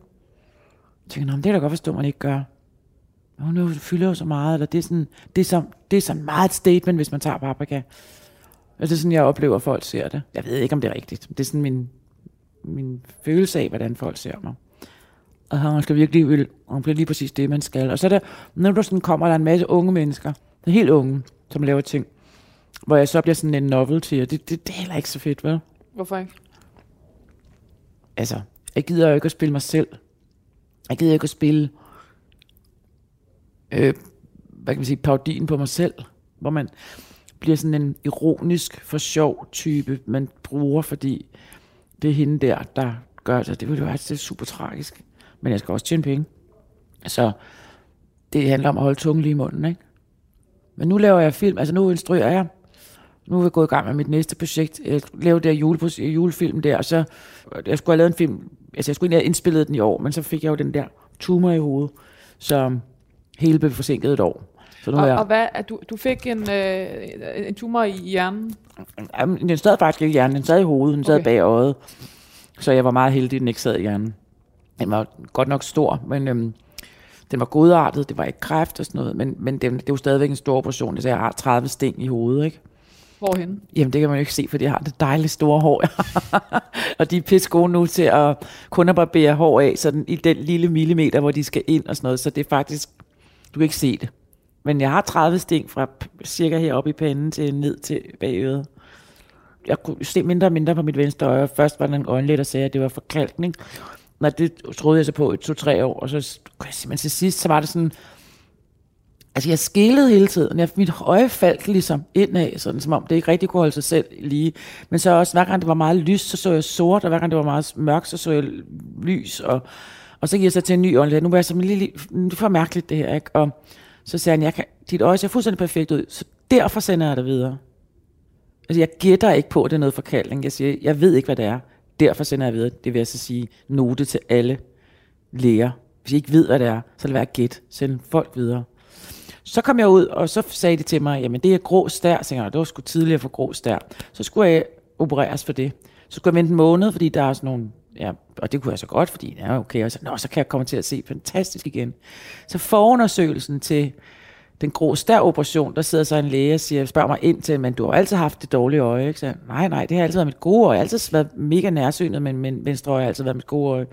Jeg tænker, men det er da godt forstå, man ikke gør. Hun jo- fylder jo så meget, eller det er sådan, det er så, det er så meget et statement, hvis man tager paprika. Og det er sådan, jeg oplever, at folk ser det. Jeg ved ikke, om det er rigtigt. Det er sådan min, min følelse af, hvordan folk ser mig. Og han skal virkelig, vil- hun bliver lige præcis det, man skal. Og så er der, når der sådan kommer der en masse unge mennesker, der er helt unge, som laver ting hvor jeg så bliver sådan en novelty, og det, det, det er heller ikke så fedt, vel? Hvorfor ikke? Altså, jeg gider jo ikke at spille mig selv. Jeg gider ikke at spille, øh, hvad kan man sige, parodien på mig selv, hvor man bliver sådan en ironisk, for sjov type, man bruger, fordi det er hende der, der gør det. Det ville jo være det super tragisk. Men jeg skal også tjene penge. Så det handler om at holde tungen lige i munden, ikke? Men nu laver jeg film, altså nu instruerer jeg. Nu er jeg gået i gang med mit næste projekt. Jeg lavede der jule, julefilm der, og så jeg skulle have lavet en film, altså jeg skulle egentlig have indspillet den i år, men så fik jeg jo den der tumor i hovedet, så hele blev forsinket et år. Så nu Og, jeg, og hvad, er du, du fik en, øh, en tumor i hjernen? Jamen, den sad faktisk ikke i hjernen, den sad i hovedet, den sad Okay. bag øjet. Så jeg var meget heldig, at den ikke sad i hjernen. Den var godt nok stor, men øhm, den var godartet, det var ikke kræft og sådan noget, men, men det, det jo stadigvæk en stor operation, så jeg har 30 sting i hovedet, ikke? Hvorhen? Jamen, det kan man jo ikke se, fordi jeg har det dejlige store hår. [LAUGHS] og de er pisse gode nu til at kun at barbere hår af, sådan i den lille millimeter, hvor de skal ind og sådan noget. Så det er faktisk, du kan ikke se det. Men jeg har 30 sting fra cirka heroppe i panden til ned til bagøret. Jeg kunne se mindre og mindre på mit venstre øje. Først var der en øjenlæge, der sagde, at det var forkalkning. Nå, det troede jeg så på i to-tre år. Og så, s- men til sidst, så var det sådan, Altså, jeg skælede hele tiden. Jeg, mit øje faldt ligesom indad, sådan som om det ikke rigtig kunne holde sig selv lige. Men så også, hver gang det var meget lyst, så så jeg sort, og hver gang det var meget mørkt, så så jeg lys. Og, og så gik jeg så til en ny øjenlæge. Nu var jeg så lille, det var for mærkeligt det her, ikke? Og så sagde han, jeg kan, dit øje ser fuldstændig perfekt ud, så derfor sender jeg dig videre. Altså, jeg gætter ikke på, at det er noget forkaldning. Jeg siger, jeg ved ikke, hvad det er. Derfor sender jeg videre. Det vil jeg så sige note til alle læger. Hvis I ikke ved, hvad det er, så lad være gæt. Send folk videre. Så kom jeg ud, og så sagde de til mig, jamen det er grå stær. Så jeg, det var sgu tidligere for grå stær. Så skulle jeg opereres for det. Så skulle jeg vente en måned, fordi der er sådan nogle, ja, og det kunne jeg så godt, fordi ja, okay, og så, nå, så kan jeg komme til at se fantastisk igen. Så forundersøgelsen til den grå stær-operation, der sidder så en læge og siger, spørger mig ind til, men du har altid haft det dårlige øje, ikke? Så, nej, nej, det har altid været mit gode øje. Jeg har altid været mega nærsynet, men min venstre øje har altid været mit gode øje.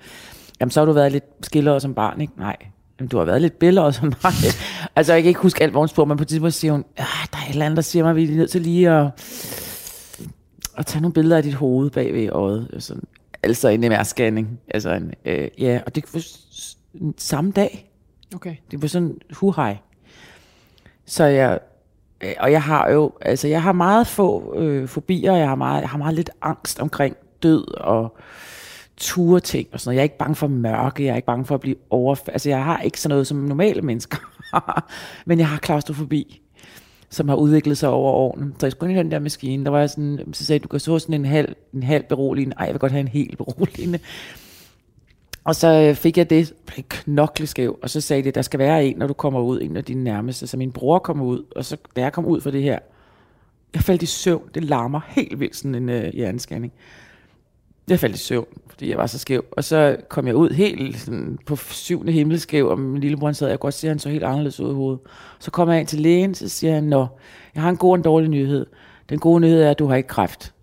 Jamen, så har du været lidt skilleret som barn, ikke? Nej. Jamen, du har været lidt billeder som nej. [LAUGHS] altså, jeg kan ikke huske alt, hvor hun spurgte, men på et tidspunkt siger hun, ah, der er et eller andet, der siger mig, at vi er nødt til lige at, at tage nogle billeder af dit hoved bag ved øjet. Sådan, altså en MR-scanning. Altså en, øh, ja, og det var samme dag. Okay. Det var sådan huhej. Så jeg, øh, og jeg har jo, altså jeg har meget få øh, fobier, jeg har meget, jeg har meget lidt angst omkring død og ture ting og sådan noget. Jeg er ikke bange for mørke, jeg er ikke bange for at blive overfaldet. Altså jeg har ikke sådan noget som normale mennesker. [LAUGHS] Men jeg har klaustrofobi, som har udviklet sig over årene. Så jeg skulle ind i den der maskine, der var jeg sådan, så sagde jeg, du kan så sådan en halv, en halv beroligende. Ej, jeg vil godt have en hel beroligende. Og så øh, fik jeg det, blev knokleskæv, og så sagde de, der skal være en, når du kommer ud, en af dine nærmeste. Så min bror kom ud, og så da jeg kom ud for det her, jeg faldt i søvn. Det larmer helt vildt, sådan en øh, hjerneskanning. Jeg faldt i søvn, fordi jeg var så skæv. Og så kom jeg ud helt sådan, på syvende himmelskæv, og min lillebror sad, jeg kunne godt se, at han så helt anderledes ud i hovedet. Så kom jeg ind til lægen, så siger han, Nå, jeg har en god og en dårlig nyhed. Den gode nyhed er, at du har ikke kræft.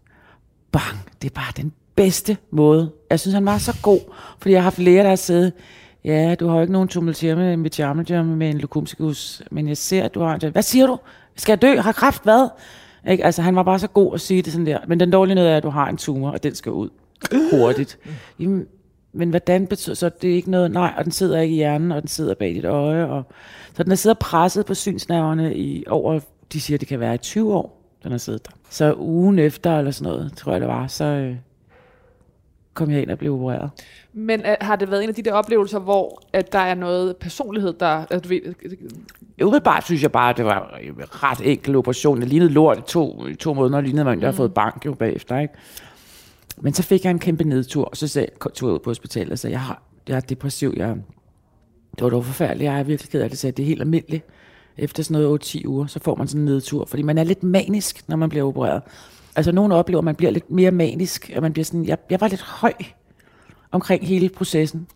Bang, det er bare den bedste måde. Jeg synes, han var så god, fordi jeg har haft læger, der har siddet, ja, du har jo ikke nogen tumulter med en med en leukomicus, men jeg ser, at du har en... Hvad siger du? Skal jeg dø? Har kræft hvad? Ikke? Altså, han var bare så god at sige det sådan der. Men den dårlige nyhed er, at du har en tumor, og den skal ud hurtigt. Jamen, men hvordan betyder så, det er ikke noget, nej, og den sidder ikke i hjernen, og den sidder bag dit øje, og så den er siddet presset på synsnerverne i over, de siger, det kan være i 20 år, den har siddet der. Så ugen efter, eller sådan noget, tror jeg det var, så øh, kom jeg ind og blev opereret. Men uh, har det været en af de der oplevelser, hvor at der er noget personlighed, der... Altså, du ved, Umiddelbart synes jeg bare, at det var en ret enkel operation. Det lignede lort i to, to måneder, lignede man, at jeg havde fået bank jo bagefter, ikke? Men så fik jeg en kæmpe nedtur, og så sagde, tog jeg ud på hospitalet og sagde, jeg har, jeg er depressiv, jeg, det var dog forfærdeligt, jeg er virkelig ked af det, sagde, det er helt almindeligt. Efter sådan noget 8-10 uger, så får man sådan en nedtur, fordi man er lidt manisk, når man bliver opereret. Altså nogen oplever, at man bliver lidt mere manisk, at man bliver sådan, jeg, jeg var lidt høj omkring hele processen.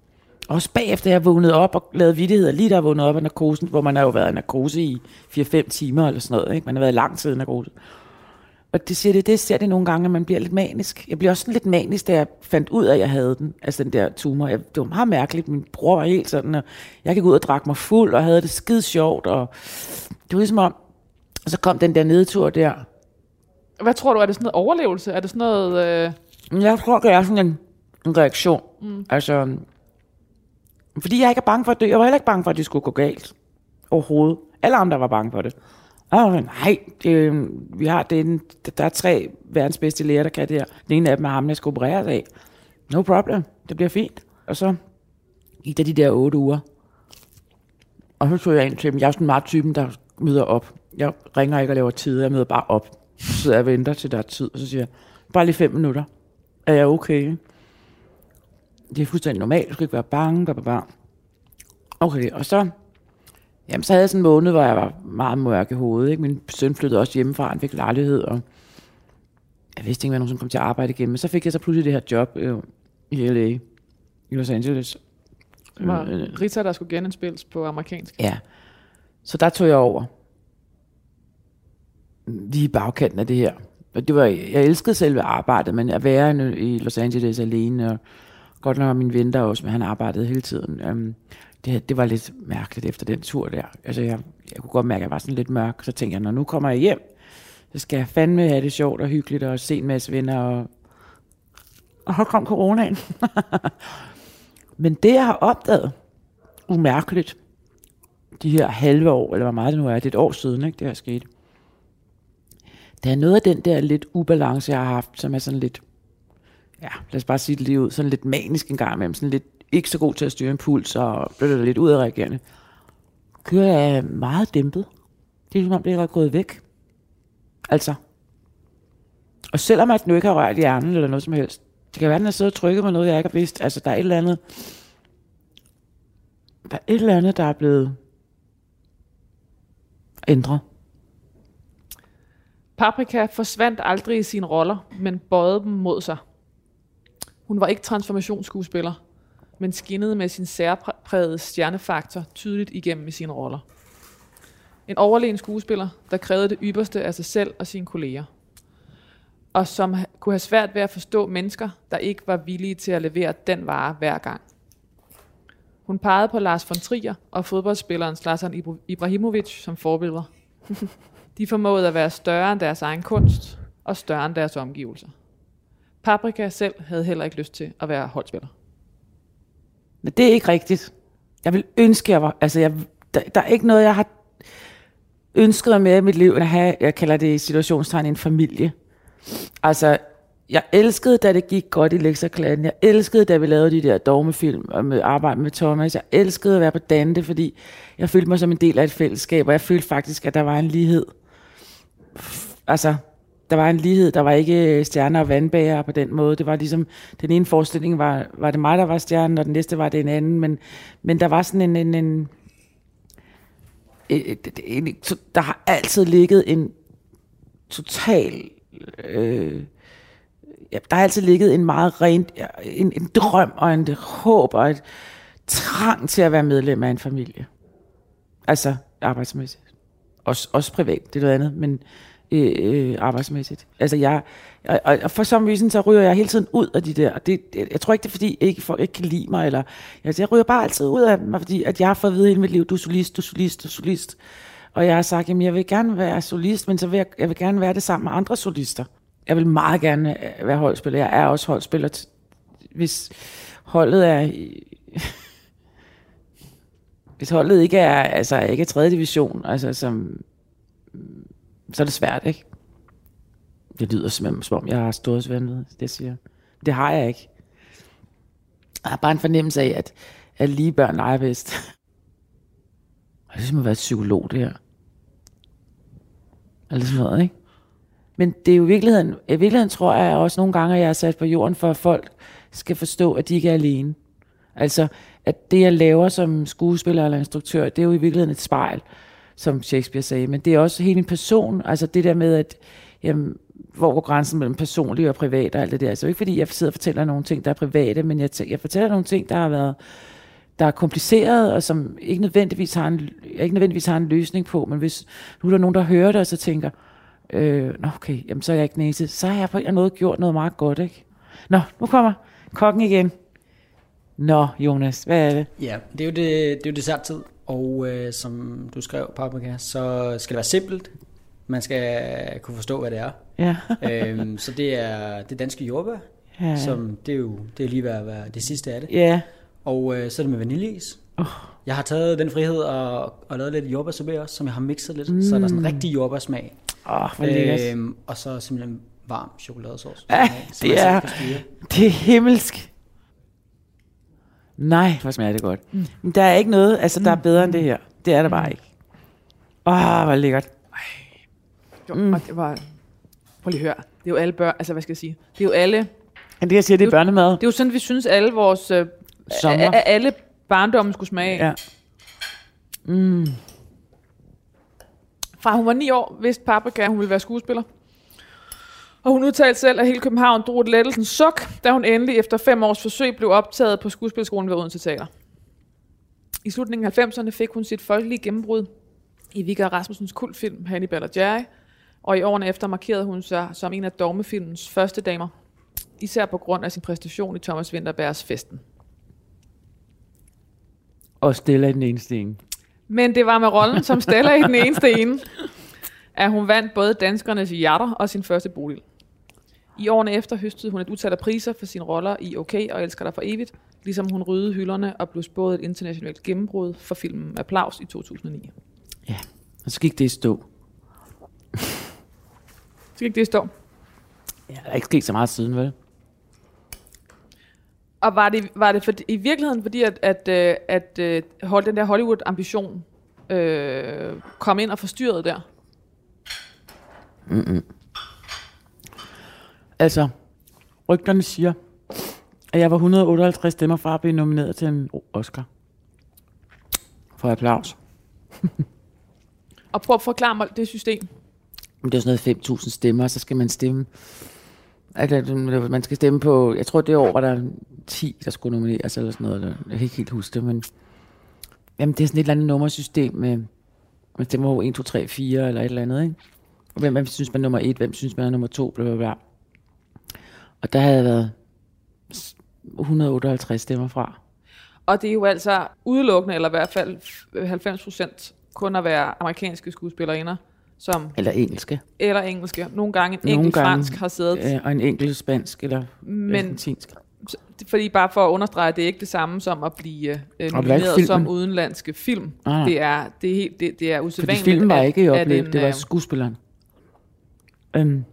Også bagefter jeg vågnede op og lavede vidtigheder, lige der jeg vågnede op af narkosen, hvor man har jo været i narkose i 4-5 timer eller sådan noget. Ikke? Man har været lang tid i narkose. Og det siger det, det ser det nogle gange, at man bliver lidt manisk. Jeg bliver også sådan lidt manisk, da jeg fandt ud af, at jeg havde den, altså den der tumor. Jeg, det var meget mærkeligt. Min bror var helt sådan, og jeg gik ud og drak mig fuld, og havde det skide sjovt, og det var ligesom om, og så kom den der nedtur der, Hvad tror du, er det sådan noget overlevelse? Er det sådan noget... Øh... Jeg tror, det er sådan en, en reaktion. Mm. Altså, fordi jeg ikke er bange for at dø. Jeg var heller ikke bange for, at det skulle gå galt. Overhovedet. Alle andre var bange for det. Og nej, øh, vi har den, der er tre verdens bedste læger, der kan det her. Den ene af dem er ham, jeg skal opereres af. No problem, det bliver fint. Og så gik der de der otte uger. Og så tog jeg ind til dem. Jeg er sådan meget typen, der møder op. Jeg ringer ikke og laver tid, jeg møder bare op. Så sidder jeg og venter til der er tid, og så siger jeg, bare lige fem minutter. Er jeg okay? Det er fuldstændig normalt, du skal ikke være bange, bare, bare. Okay, og så, jamen, så havde jeg sådan en måned, hvor jeg var meget mørk i hovedet. Ikke? Min søn flyttede også hjemmefra, han fik lejlighed, og jeg vidste ikke, hvad nogen kom til at arbejde igennem. Men så fik jeg så pludselig det her job øh, i LA, i Los Angeles. Det var Rita, der skulle genindspilles på amerikansk. Ja, så der tog jeg over. Lige i bagkanten af det her. Og det var, jeg elskede selve arbejdet, men at være i Los Angeles alene, og godt nok min ven der også, men han arbejdede hele tiden. Um, det, det var lidt mærkeligt efter den tur der. Altså, jeg, jeg kunne godt mærke, at jeg var sådan lidt mørk. Så tænkte jeg, når nu kommer jeg hjem, så skal jeg fandme have det sjovt og hyggeligt og se en masse venner. Og, og her kom coronaen. [LAUGHS] men det, jeg har opdaget, umærkeligt, de her halve år, eller hvor meget det nu er, det er et år siden, ikke, det her skete. Der er noget af den der lidt ubalance, jeg har haft, som er sådan lidt, ja, lad os bare sige det lige ud, sådan lidt manisk en gang imellem, sådan lidt ikke så god til at styre en puls, og bliver lidt ud af reagerende. Kører jeg meget dæmpet. Det er som om, det er gået væk. Altså. Og selvom at den ikke har rørt hjernen eller noget som helst, det kan være, at den har siddet og trykket på noget, jeg ikke har vidst. Altså, der er et eller andet, der er et eller andet, der er blevet ændret. Paprika forsvandt aldrig i sine roller, men bøjede dem mod sig. Hun var ikke transformationsskuespiller, men skinnede med sin særprægede stjernefaktor tydeligt igennem i sine roller. En overlegen skuespiller, der krævede det ypperste af sig selv og sine kolleger. Og som kunne have svært ved at forstå mennesker, der ikke var villige til at levere den vare hver gang. Hun pegede på Lars von Trier og fodboldspilleren Zlatan Ibrahimovic som forbilleder. De formåede at være større end deres egen kunst og større end deres omgivelser. Paprika selv havde heller ikke lyst til at være holdspiller. Men det er ikke rigtigt. Jeg vil ønske, jeg var... Altså, jeg, der, der er ikke noget, jeg har ønsket mig mere i mit liv, end at have, jeg kalder det i situationstegn, en familie. Altså, jeg elskede, da det gik godt i lektorklassen. Jeg elskede, da vi lavede de der dogmefilm og med arbejde med Thomas. Jeg elskede at være på Dante, fordi jeg følte mig som en del af et fællesskab, og jeg følte faktisk, at der var en lighed. Altså, der var en lighed. Der var ikke øh, stjerner og vandbager på den måde. Det var ligesom, den ene forestilling var, var det mig, der var stjernen, og den næste var det en anden. Men, men der var sådan en, en, en, en, en der har altid ligget en total, øh, ja, der har altid ligget en meget ren, en, en drøm og en håb og et trang til at være medlem af en familie. Altså arbejdsmæssigt. Også, også privat, det er noget andet, men Øh, øh, arbejdsmæssigt. Altså jeg, og, og for som reason, så ryger jeg hele tiden ud af de der, det, det, jeg tror ikke det er fordi, jeg ikke, folk ikke kan lide mig, eller altså, jeg ryger bare altid ud af dem, fordi at jeg har fået at vide hele mit liv, du er solist, du er solist, du er solist. Og jeg har sagt, at jeg vil gerne være solist, men så vil jeg, jeg vil gerne være det sammen med andre solister. Jeg vil meget gerne øh, være holdspiller. Jeg er også holdspiller. Hvis holdet er... [LAUGHS] hvis holdet ikke er, altså ikke er 3. division, altså som så er det svært, ikke? Det lyder som, som om, jeg har storhedsvandet, det siger Det har jeg ikke. Jeg har bare en fornemmelse af, at, at lige børn leger bedst. Og det er som at være psykolog, det her. Eller sådan noget, ikke? Men det er jo i virkeligheden, i virkeligheden tror jeg også nogle gange, at jeg er sat på jorden for, at folk skal forstå, at de ikke er alene. Altså, at det jeg laver som skuespiller eller instruktør, det er jo i virkeligheden et spejl som Shakespeare sagde, men det er også hele en person, altså det der med, at jamen, hvor går grænsen mellem personlig og privat og alt det der. Altså ikke fordi jeg sidder og fortæller nogle ting, der er private, men jeg, jeg fortæller nogle ting, der har været der er kompliceret, og som ikke nødvendigvis har en, ikke nødvendigvis har en løsning på, men hvis nu er der nogen, der hører det, og så tænker, øh, nå okay, jamen så er jeg ikke næse, så har jeg på en måde gjort noget meget godt, ikke? Nå, nu kommer kokken igen. Nå, Jonas, hvad er det? Ja, det er jo, det, det er jo desserttid, og øh, som du skrev, Paprika, så skal det være simpelt, Man skal kunne forstå, hvad det er. Ja. øhm, så det er det danske jordbær, ja. som det er jo det er lige ved at være det sidste af det. Ja. Og øh, så er det med vaniljeis. Oh. Jeg har taget den frihed og, og lavet lidt jordbærsorbet også, som jeg har mixet lidt, mm. så er der sådan en rigtig jordbærsmag. Oh. Øhm, og så simpelthen varm chokoladesauce. Ja, det er, det er himmelsk. Nej, hvor smager det godt. Mm. Men der er ikke noget, altså der er bedre end det her. Det er der bare ikke. Åh, oh, hvor lækkert. Jo, mm. og det var... Prøv lige at høre. Det er jo alle børn... Altså, hvad skal jeg sige? Det er jo alle... Men det, jeg siger, det er børnemad. Det er jo sådan, vi synes, alle vores... Øh, Sommer. a- alle barndommen skulle smage. Ja. Mm. Fra hun var ni år, vidste paprika, at hun ville være skuespiller. Og hun udtalte selv, at hele København drog et lettelsens suk, da hun endelig efter fem års forsøg blev optaget på skuespilskolen ved Odense Teater. I slutningen af 90'erne fik hun sit folkelige gennembrud i Vigga Rasmussens kultfilm Hannibal og Jerry, og i årene efter markerede hun sig som en af dogmefilmens første damer, især på grund af sin præstation i Thomas Winterbergs Festen. Og Stella i den eneste ene. Men det var med rollen som Stella i den eneste ene, at hun vandt både danskernes hjerter og sin første bolig. I årene efter høstede hun et utal af priser for sine roller i OK og Elsker dig for evigt, ligesom hun ryddede hylderne og blev spået et internationalt gennembrud for filmen Applaus i 2009. Ja, og så gik det i stå. Så gik det i stå. Ja, der er ikke sket så meget siden, vel? Og var det, var det for, i virkeligheden fordi, at, at, øh, at, at holde den der Hollywood-ambition øh, kom ind og forstyrrede der? Altså, rygterne siger, at jeg var 158 stemmer fra at blive nomineret til en Oscar. For applaus. Og prøv at forklare mig det system. Men det er sådan noget 5.000 stemmer, så skal man stemme. Altså, man skal stemme på, jeg tror det år var der 10, der skulle nomineres eller sådan noget. eller- Jeg kan ikke helt huske det, men jamen, det er sådan et eller andet nummersystem med, man stemmer på 1, 2, 3, 4 eller et eller andet, ikke? Og hvem, hvem synes man er nummer 1, hvem synes man er nummer 2, bla, bla, bla. Og der havde været s- 158 stemmer fra. Og det er jo altså udelukkende, eller i hvert fald 90 procent, kun at være amerikanske skuespillerinder, som, Eller engelske. eller engelske. Nogle gange en Nogle enkelt gange, fransk har siddet. Øh, og en enkelt spansk eller Men argentinsk. fordi bare for at understrege, at det er ikke det samme som at blive øh, nomineret som udenlandske film. Ah. Det er, det er, helt, det, det er Fordi usædvanligt. filmen var at- ikke i oplevet, det var øh, skuespilleren. Øhm,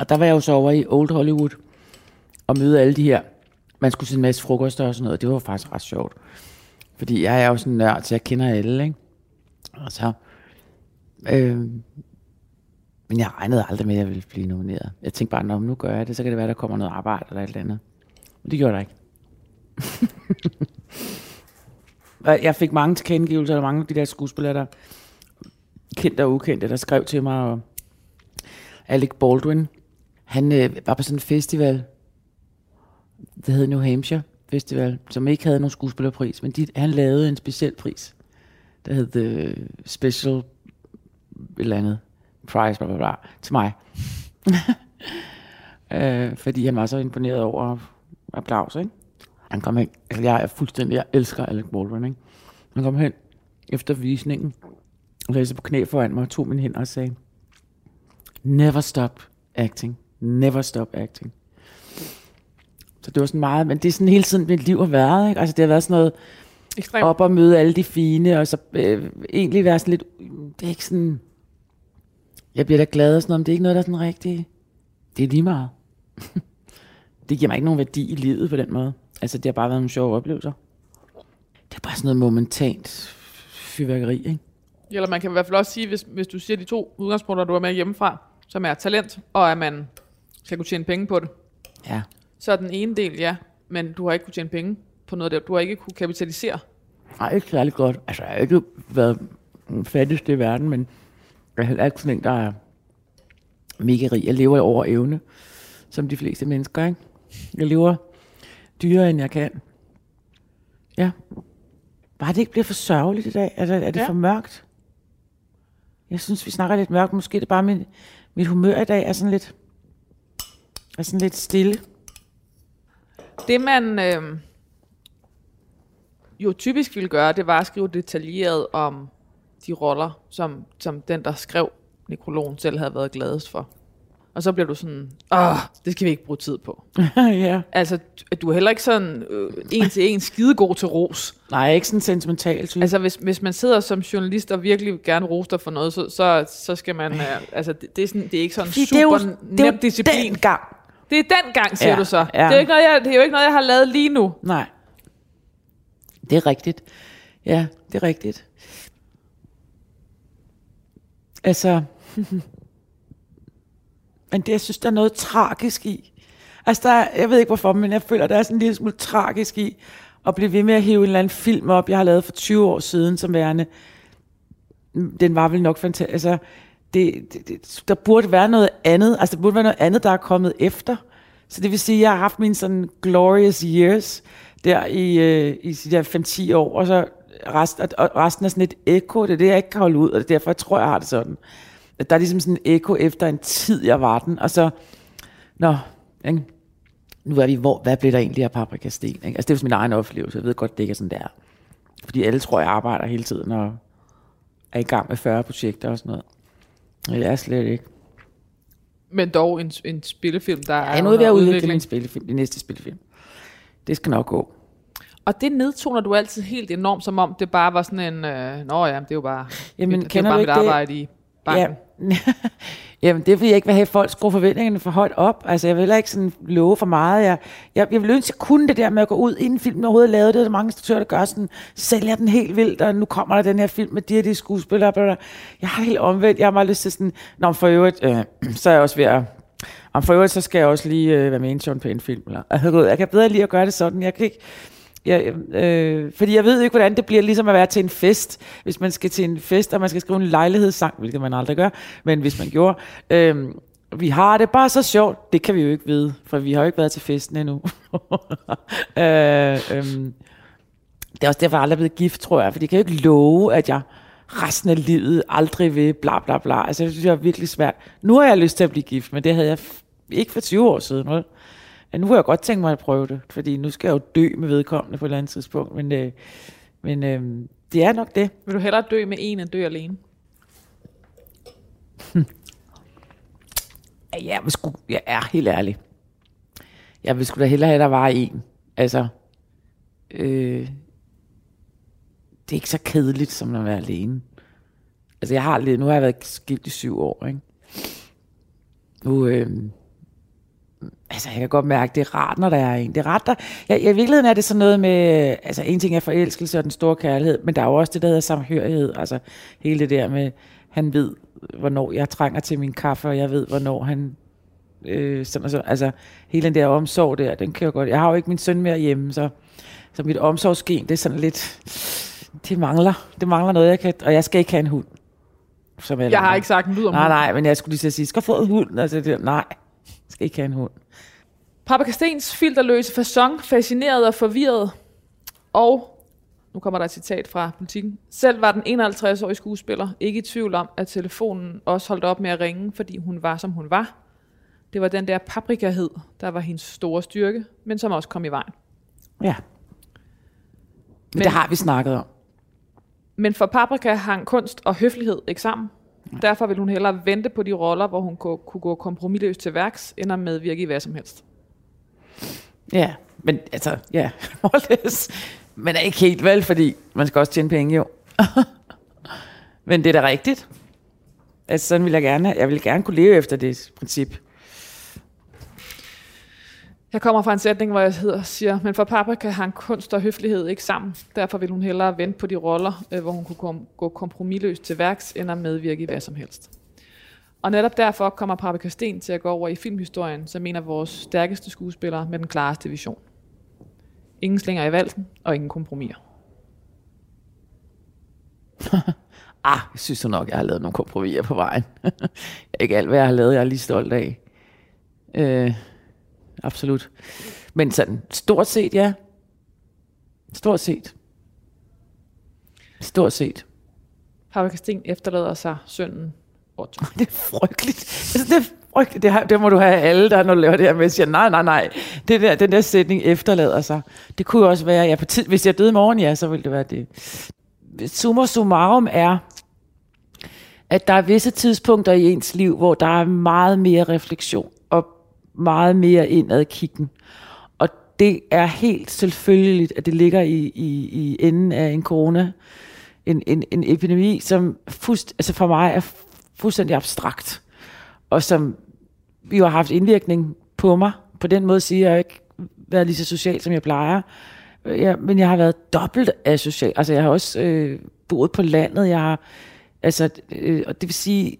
og der var jeg jo så over i Old Hollywood og møde alle de her. Man skulle se en masse frokoster og sådan noget. Det var faktisk ret sjovt. Fordi jeg er jo sådan en nørd, så jeg kender alle, ikke? Og så... Øh, men jeg regnede aldrig med, at jeg ville blive nomineret. Jeg tænkte bare, "Nå, nu gør jeg det, så kan det være, der kommer noget arbejde eller et eller andet. Men det gjorde der ikke. [LAUGHS] Jeg fik mange tilkendegivelser, og mange af de der skuespillere, der kendte og ukendte, der skrev til mig, og Alec Baldwin, han øh, var på sådan en festival, det hed New Hampshire Festival, som ikke havde nogen skuespillerpris, men de, han lavede en speciel pris, der hed The Special et eller andet prize, bla, bla, bla, til mig. [LAUGHS] øh, fordi han var så imponeret over applaus, ikke? Han kom hen, altså jeg er fuldstændig, jeg elsker Alec Baldwin, ikke? Han kom hen efter visningen, og lagde sig på knæ foran mig og tog mine hænder og sagde, never stop acting, never stop acting. Så det var sådan meget, men det er sådan hele tiden, mit liv har været, ikke? Altså det har været sådan noget, Ekstremt. op og møde alle de fine, og så øh, egentlig være sådan lidt, det er ikke sådan, jeg bliver da glad og sådan noget, men det er ikke noget, der er sådan rigtig, det er lige meget. [LAUGHS] det giver mig ikke nogen værdi i livet på den måde. Altså det har bare været nogle sjove oplevelser. Det er bare sådan noget momentant fyrværkeri, ikke? Eller man kan i hvert fald også sige, hvis, hvis du siger de to udgangspunkter, du er med hjemmefra, som er talent, og at man skal kunne tjene penge på det, Ja. så er den ene del, ja, men du har ikke kunne tjene penge på noget der. Du har ikke kunne kapitalisere. Nej, ikke særlig godt. Altså, jeg har ikke været den fattigste i verden, men jeg er heller ikke sådan en, der er mega rig. Jeg lever over evne, som de fleste mennesker, ikke? Jeg lever dyrere, end jeg kan. Ja. Bare det ikke bliver for sørgeligt i dag. Er det, er det Ja. for mørkt? Jeg synes, vi snakker lidt mørkt. Måske er det bare mit, mit humør i dag er sådan lidt, er sådan lidt stille. Det man øh, jo typisk ville gøre, det var at skrive detaljeret om de roller, som, som den, der skrev nekrologen selv havde været gladest for. Og så bliver du sådan, åh, det skal vi ikke bruge tid på. [LAUGHS] ja. Altså, at du er heller ikke sådan øh, en til en skidegod til ros. Nej, ikke sådan sentimental type. Altså, hvis, hvis man sidder som journalist og virkelig gerne roster for noget, så, så, så skal man... Øh, altså, det, det, er sådan, det er ikke sådan Fordi super det er jo, det er nem jo disciplin. den gang. Det er den gang, siger Ja, du så. ja. Det, er jo ikke noget, jeg, det er jo ikke noget, jeg har lavet lige nu. Nej. Det er rigtigt. Ja, det er rigtigt. Altså, [LAUGHS] men det, jeg synes, der er noget tragisk i. Altså, der er, jeg ved ikke hvorfor, men jeg føler, der er sådan en lille smule tragisk i at blive ved med at hive en eller anden film op, jeg har lavet for 20 år siden, som værende. Den var vel nok fantastisk. Altså, det, det, det, der burde være noget andet. Altså, der burde være noget andet, der er kommet efter. Så det vil sige, at jeg har haft mine sådan glorious years der i, øh, i de der 5-10 år, og så rest, og resten er sådan et ekko. Det er det, jeg ikke kan holde ud, og det er derfor, jeg tror, jeg har det sådan. At der er ligesom sådan en ekko efter en tid, jeg var den, og så, nå, ikke? nu er vi, hvor, hvad blev der egentlig af paprikasten? Ikke? Altså, det er jo min egen oplevelse. Jeg ved godt, det ikke er sådan, der. Fordi alle tror, jeg arbejder hele tiden, og er i gang med 40 projekter og sådan noget. Jeg er slet ikke. Men dog en, en spillefilm, der Jeg er er nu ved at udvikle min spillefilm, din næste spillefilm. Det skal nok gå. Og det nedtoner du altid helt enormt, som om det bare var sådan en... Øh, Nå ja, det er jo bare, Jamen, det er kender jo bare du mit ikke det? arbejde i banken. Ja. [LAUGHS] Jamen, det er fordi, jeg ikke vil have, at folk skruer forventningerne for højt op. Altså, jeg vil heller ikke sådan love for meget. Jeg, jeg, jeg vil ønske, at jeg kunne det der med at gå ud, inden filmen overhovedet er lavet. Det er der mange instruktører, der gør sådan, sælger den helt vildt, og nu kommer der den her film med de her de skuespillere. Bla, bla. Jeg har helt omvendt. Jeg har meget lyst til sådan, når for øvrigt, øh, [CLEARS THROAT] så er jeg også ved at om for øvrigt, så skal jeg også lige øh, være med i en Sean Penn-film. Eller, altså, jeg kan bedre lige at gøre det sådan. Jeg kan ikke, jeg, øh, fordi jeg ved ikke, hvordan det bliver ligesom at være til en fest. Hvis man skal til en fest, og man skal skrive en lejlighedssang, hvilket man aldrig gør, men hvis man gjorde. Øh, vi har det bare så sjovt. Det kan vi jo ikke vide, for vi har jo ikke været til festen endnu. [LAUGHS] øh, øh, det er også derfor, jeg aldrig er blevet gift, tror jeg. For de kan jo ikke love, at jeg resten af livet aldrig vil bla bla bla. Altså, det synes jeg er virkelig svært. Nu har jeg lyst til at blive gift, men det havde jeg f- ikke for 20 år siden. Vel? Men nu har jeg godt tænkt mig at prøve det, fordi nu skal jeg jo dø med vedkommende på et eller andet tidspunkt. Men, øh, men øh, det er nok det. Vil du hellere dø med en, end dø alene? [LAUGHS] Ja, Jeg, sgu, jeg er helt ærlig. Jeg vil sgu da hellere have, at der var en. Altså, øh, det er ikke så kedeligt, som at være alene. Altså, jeg har lidt, nu har jeg været skilt i syv år, ikke? Nu, øh, altså, jeg kan godt mærke, det er rart, når der er en. Det er rart, der, ja, I virkeligheden er det sådan noget med, altså, en ting er forelskelse og den store kærlighed, men der er jo også det, der hedder samhørighed. Altså, hele det der med, han ved, hvornår jeg trænger til min kaffe, og jeg ved, hvornår han øh, sådan og så, altså hele den der omsorg der, den jeg godt. Jeg har jo ikke min søn mere hjemme, så, så mit omsorgsgen, det er sådan lidt, det mangler, det mangler noget, jeg kan, og jeg skal ikke have en hund. Som alle Jeg har ikke sagt en lyd om Nej, nej, men jeg skulle lige at sige, skal jeg få en hund? Altså, det, nej, jeg skal ikke have en hund. Stens filterløse fasong, fascineret og forvirret. Og, nu kommer der et citat fra politikken. Selv var den 51-årige skuespiller ikke i tvivl om, at telefonen også holdt op med at ringe, fordi hun var, som hun var. Det var den der paprikahed, der var hendes store styrke, men som også kom i vejen. Ja. Men, men det har vi snakket om. Men for Paprika hang kunst og høflighed ikke sammen. Derfor vil hun hellere vente på de roller, hvor hun kunne kunne gå kompromilløst til værks, end at medvirke i hvad som helst. Ja, men altså, ja, [LAUGHS] more. Men er ikke helt vel, fordi man skal også tjene penge, jo. [LAUGHS] men det er da rigtigt. Altså, sådan vil jeg gerne, jeg vil gerne kunne leve efter det princip. Jeg kommer fra en sætning, hvor jeg hedder, siger, men for Paprika han kunst og høflighed ikke sammen. Derfor vil hun hellere vente på de roller, øh, hvor hun kunne kom, gå kompromilløst til værks, end at medvirke i hvad som helst. Og netop derfor kommer Paprika Sten til at gå over i filmhistorien, som en af vores stærkeste skuespillere med den klareste vision. Ingen slinger i valsen, og ingen kompromiser. [LAUGHS] Ah, jeg synes jo nok, jeg har lavet nogle kompromiser på vejen. [LAUGHS] ikke alt, hvad jeg har lavet, jeg er lige stolt af. Øh, absolut. Men sådan, stort set, ja. Stort set. Stort set. Paprika Sten efterlader sig sønnen Otto. [LAUGHS] Det er frygteligt. Altså, det er frygteligt. Det, har, det må du have alle, der når du laver det her med, siger, nej, nej, nej. Det der, den der sætning efterlader sig. Det kunne jo også være, ja, på tid, hvis jeg døde i morgen, ja, så ville det være det. Summa summarum er, at der er visse tidspunkter i ens liv, hvor der er meget mere refleksion meget mere indad kiggen. Og det er helt selvfølgeligt, at det ligger i, i, i enden af en corona, en, en, en epidemi, som fuldst, altså for mig er fuldstændig abstrakt, og som jo har haft indvirkning på mig. På den måde siger jeg ikke været lige så social, som jeg plejer. Ja, men jeg har været dobbelt asocial. Altså jeg har også øh, boet på landet. Jeg har, altså, øh, og det vil sige,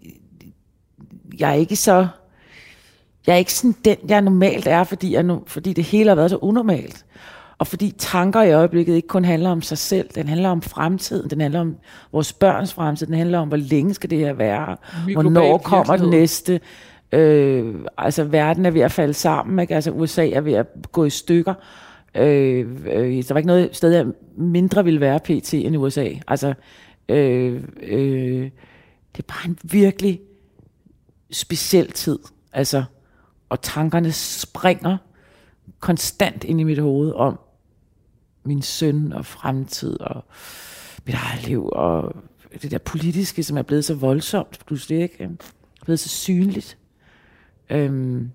jeg er ikke så, jeg er ikke sådan den, jeg normalt er, fordi, jeg, nu, fordi det hele har været så unormalt. Og fordi tanker i øjeblikket ikke kun handler om sig selv, den handler om fremtiden, den handler om vores børns fremtid, den handler om, hvor længe skal det her være, hvornår kommer det næste. Øh, altså verden er ved at falde sammen, ikke? altså USA er ved at gå i stykker. Øh, øh, der var ikke noget sted, jeg mindre ville være PT end i USA. Altså, øh, øh, det er bare en virkelig speciel tid. Altså, og tankerne springer konstant ind i mit hoved om min søn og fremtid og mit eget liv og det der politiske, som er blevet så voldsomt pludselig, ikke? Øhm, blevet så synligt. Øhm,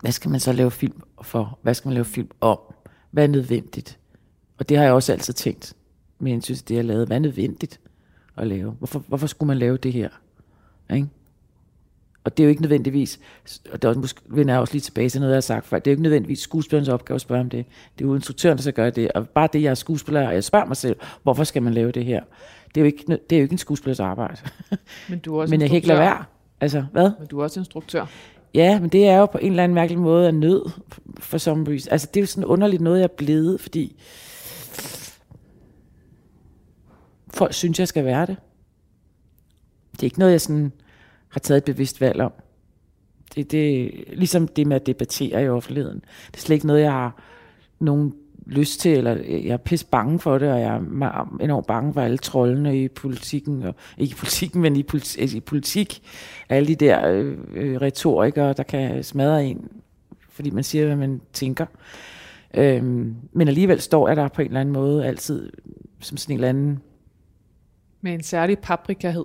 hvad skal man så lave film for? Hvad skal man lave film om? Hvad er nødvendigt? Og det har jeg også altid tænkt med hensyn til det, jeg lavede. Hvad er nødvendigt at lave? Hvorfor, hvorfor skulle man lave det her? Ikke? Og det er jo ikke nødvendigvis, og det er også, måske vender jeg også lige tilbage til noget, jeg har sagt før, det er jo ikke nødvendigvis skuespillerens opgave at spørge om det. Det er jo instruktøren, der skal gøre det. Og bare det, jeg er skuespiller, og jeg spørger mig selv, hvorfor skal man lave det her? Det er jo ikke, det er jo ikke en skuespillers arbejde. [LAUGHS] Men du er også Men jeg kan ikke lade være. Altså, hvad? Men du er også instruktør. Ja, men det er jo på en eller anden mærkelig måde af nød for some reason. Altså, det er jo sådan underligt noget, jeg er blevet, fordi folk synes, jeg skal være det. Det er ikke noget, jeg sådan har taget et bevidst valg om. Det, det, ligesom det med at debattere i offentligheden. Det er slet ikke noget, jeg har nogen lyst til, eller jeg er pisse bange for det, og jeg er enormt bange for alle trollene i politikken, og ikke i politikken, men i, politi, i politik. Alle de der øh, øh, retorikere, der kan smadre en, fordi man siger, hvad man tænker. Øhm, men alligevel står jeg der på en eller anden måde altid som sådan en eller anden... Med en særlig paprikahed.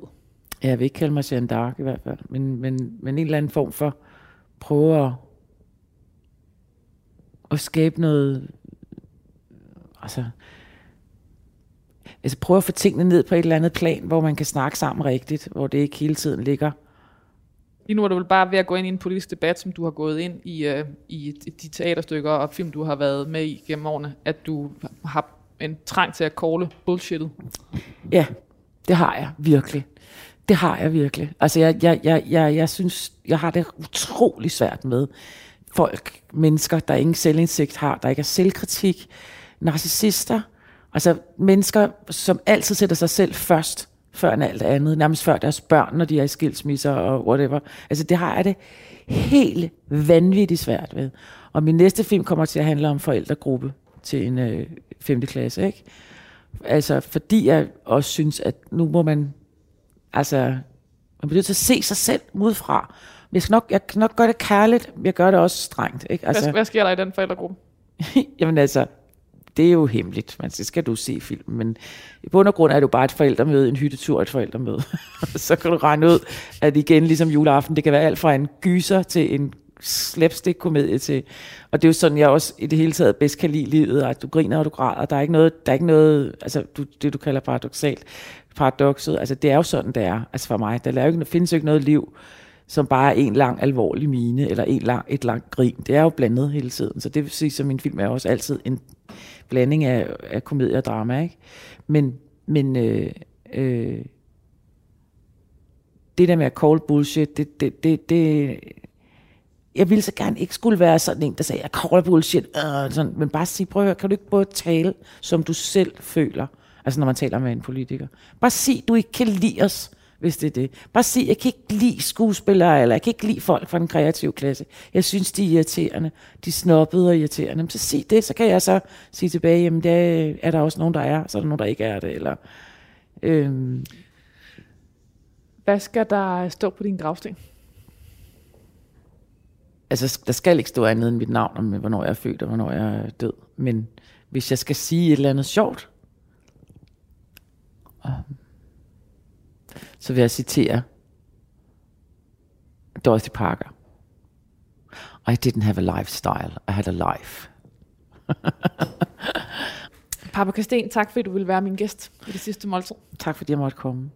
Jeg vil ikke kalde mig Jeanne d'Arc i hvert fald, men, men, men en eller anden form for prøve at, at skabe noget, altså, altså prøve at få tingene ned på et eller andet plan, hvor man kan snakke sammen rigtigt, hvor det ikke hele tiden ligger. Lige nu er du vel bare ved at gå ind i en politisk debat, som du har gået ind i, uh, i de teaterstykker og film, du har været med i gennem årene, at du har en trang til at kåle bullshittet. Ja, det har jeg virkelig. Det har jeg virkelig. Altså, jeg, jeg, jeg, jeg, jeg synes, jeg har det utrolig svært med folk, mennesker, der ingen selvindsigt har, der ikke har selvkritik, narcissister, altså mennesker, som altid sætter sig selv først, før end alt andet, nærmest før deres børn, når de er i skilsmisser og whatever. Altså det har jeg det helt vanvittigt svært ved. Og min næste film kommer til at handle om forældregruppe til en øh, 5. klasse, ikke? Altså fordi jeg også synes, at nu må man Altså, man bliver nødt til at se sig selv udefra. Jeg skal nok, jeg kan nok gøre det kærligt, men jeg gør det også strengt. Ikke? Altså, hvad, hvad sker der i den forældregruppe? [LAUGHS] jamen altså, det er jo hemmeligt, men så skal du se filmen. Men i bund og grund er det jo bare et forældremøde, en hyttetur og et forældremøde. [LAUGHS] så kan du regne ud, at igen, ligesom juleaften, det kan være alt fra en gyser til en slapstick-komedie til. Og det er jo sådan, jeg også i det hele taget bedst kan lide livet, at du griner og du græder. Der er ikke noget, der er ikke noget altså du, det du kalder paradoxalt paradokset. Altså, det er jo sådan, det er. Altså for mig, der, er jo ikke, der findes jo ikke noget liv, som bare er en lang alvorlig mine, eller en lang, et langt grin. Det er jo blandet hele tiden. Så det vil sige, at min film er også altid en blanding af, af komedie og drama. Ikke? Men, men øh, øh, det der med at call bullshit, det, det, det, det, jeg ville så gerne ikke skulle være sådan en, der sagde, jeg call bullshit, øh, sådan, men bare sige, prøv at høre, kan du ikke både tale, som du selv føler, Altså når man taler med en politiker. Bare sig, du ikke kan lide os, hvis det er det. Bare sig, jeg kan ikke lide skuespillere, eller jeg kan ikke lide folk fra den kreative klasse. Jeg synes, de er irriterende. De snobbede og irriterende. Men så sig det, så kan jeg så sige tilbage, jamen der er der også nogen, der er, så er der nogen, der ikke er det. Eller, øhm. Hvad skal der stå på din gravsten? Altså, der skal ikke stå andet end mit navn om, hvornår jeg er født og hvornår jeg er død. Men hvis jeg skal sige et eller andet sjovt, så vil jeg citere Dorothy Parker. I didn't have a lifestyle, I had a life. [LAUGHS] Papa Kasten, tak fordi du ville være min gæst i det sidste måltid. Tak fordi jeg måtte komme.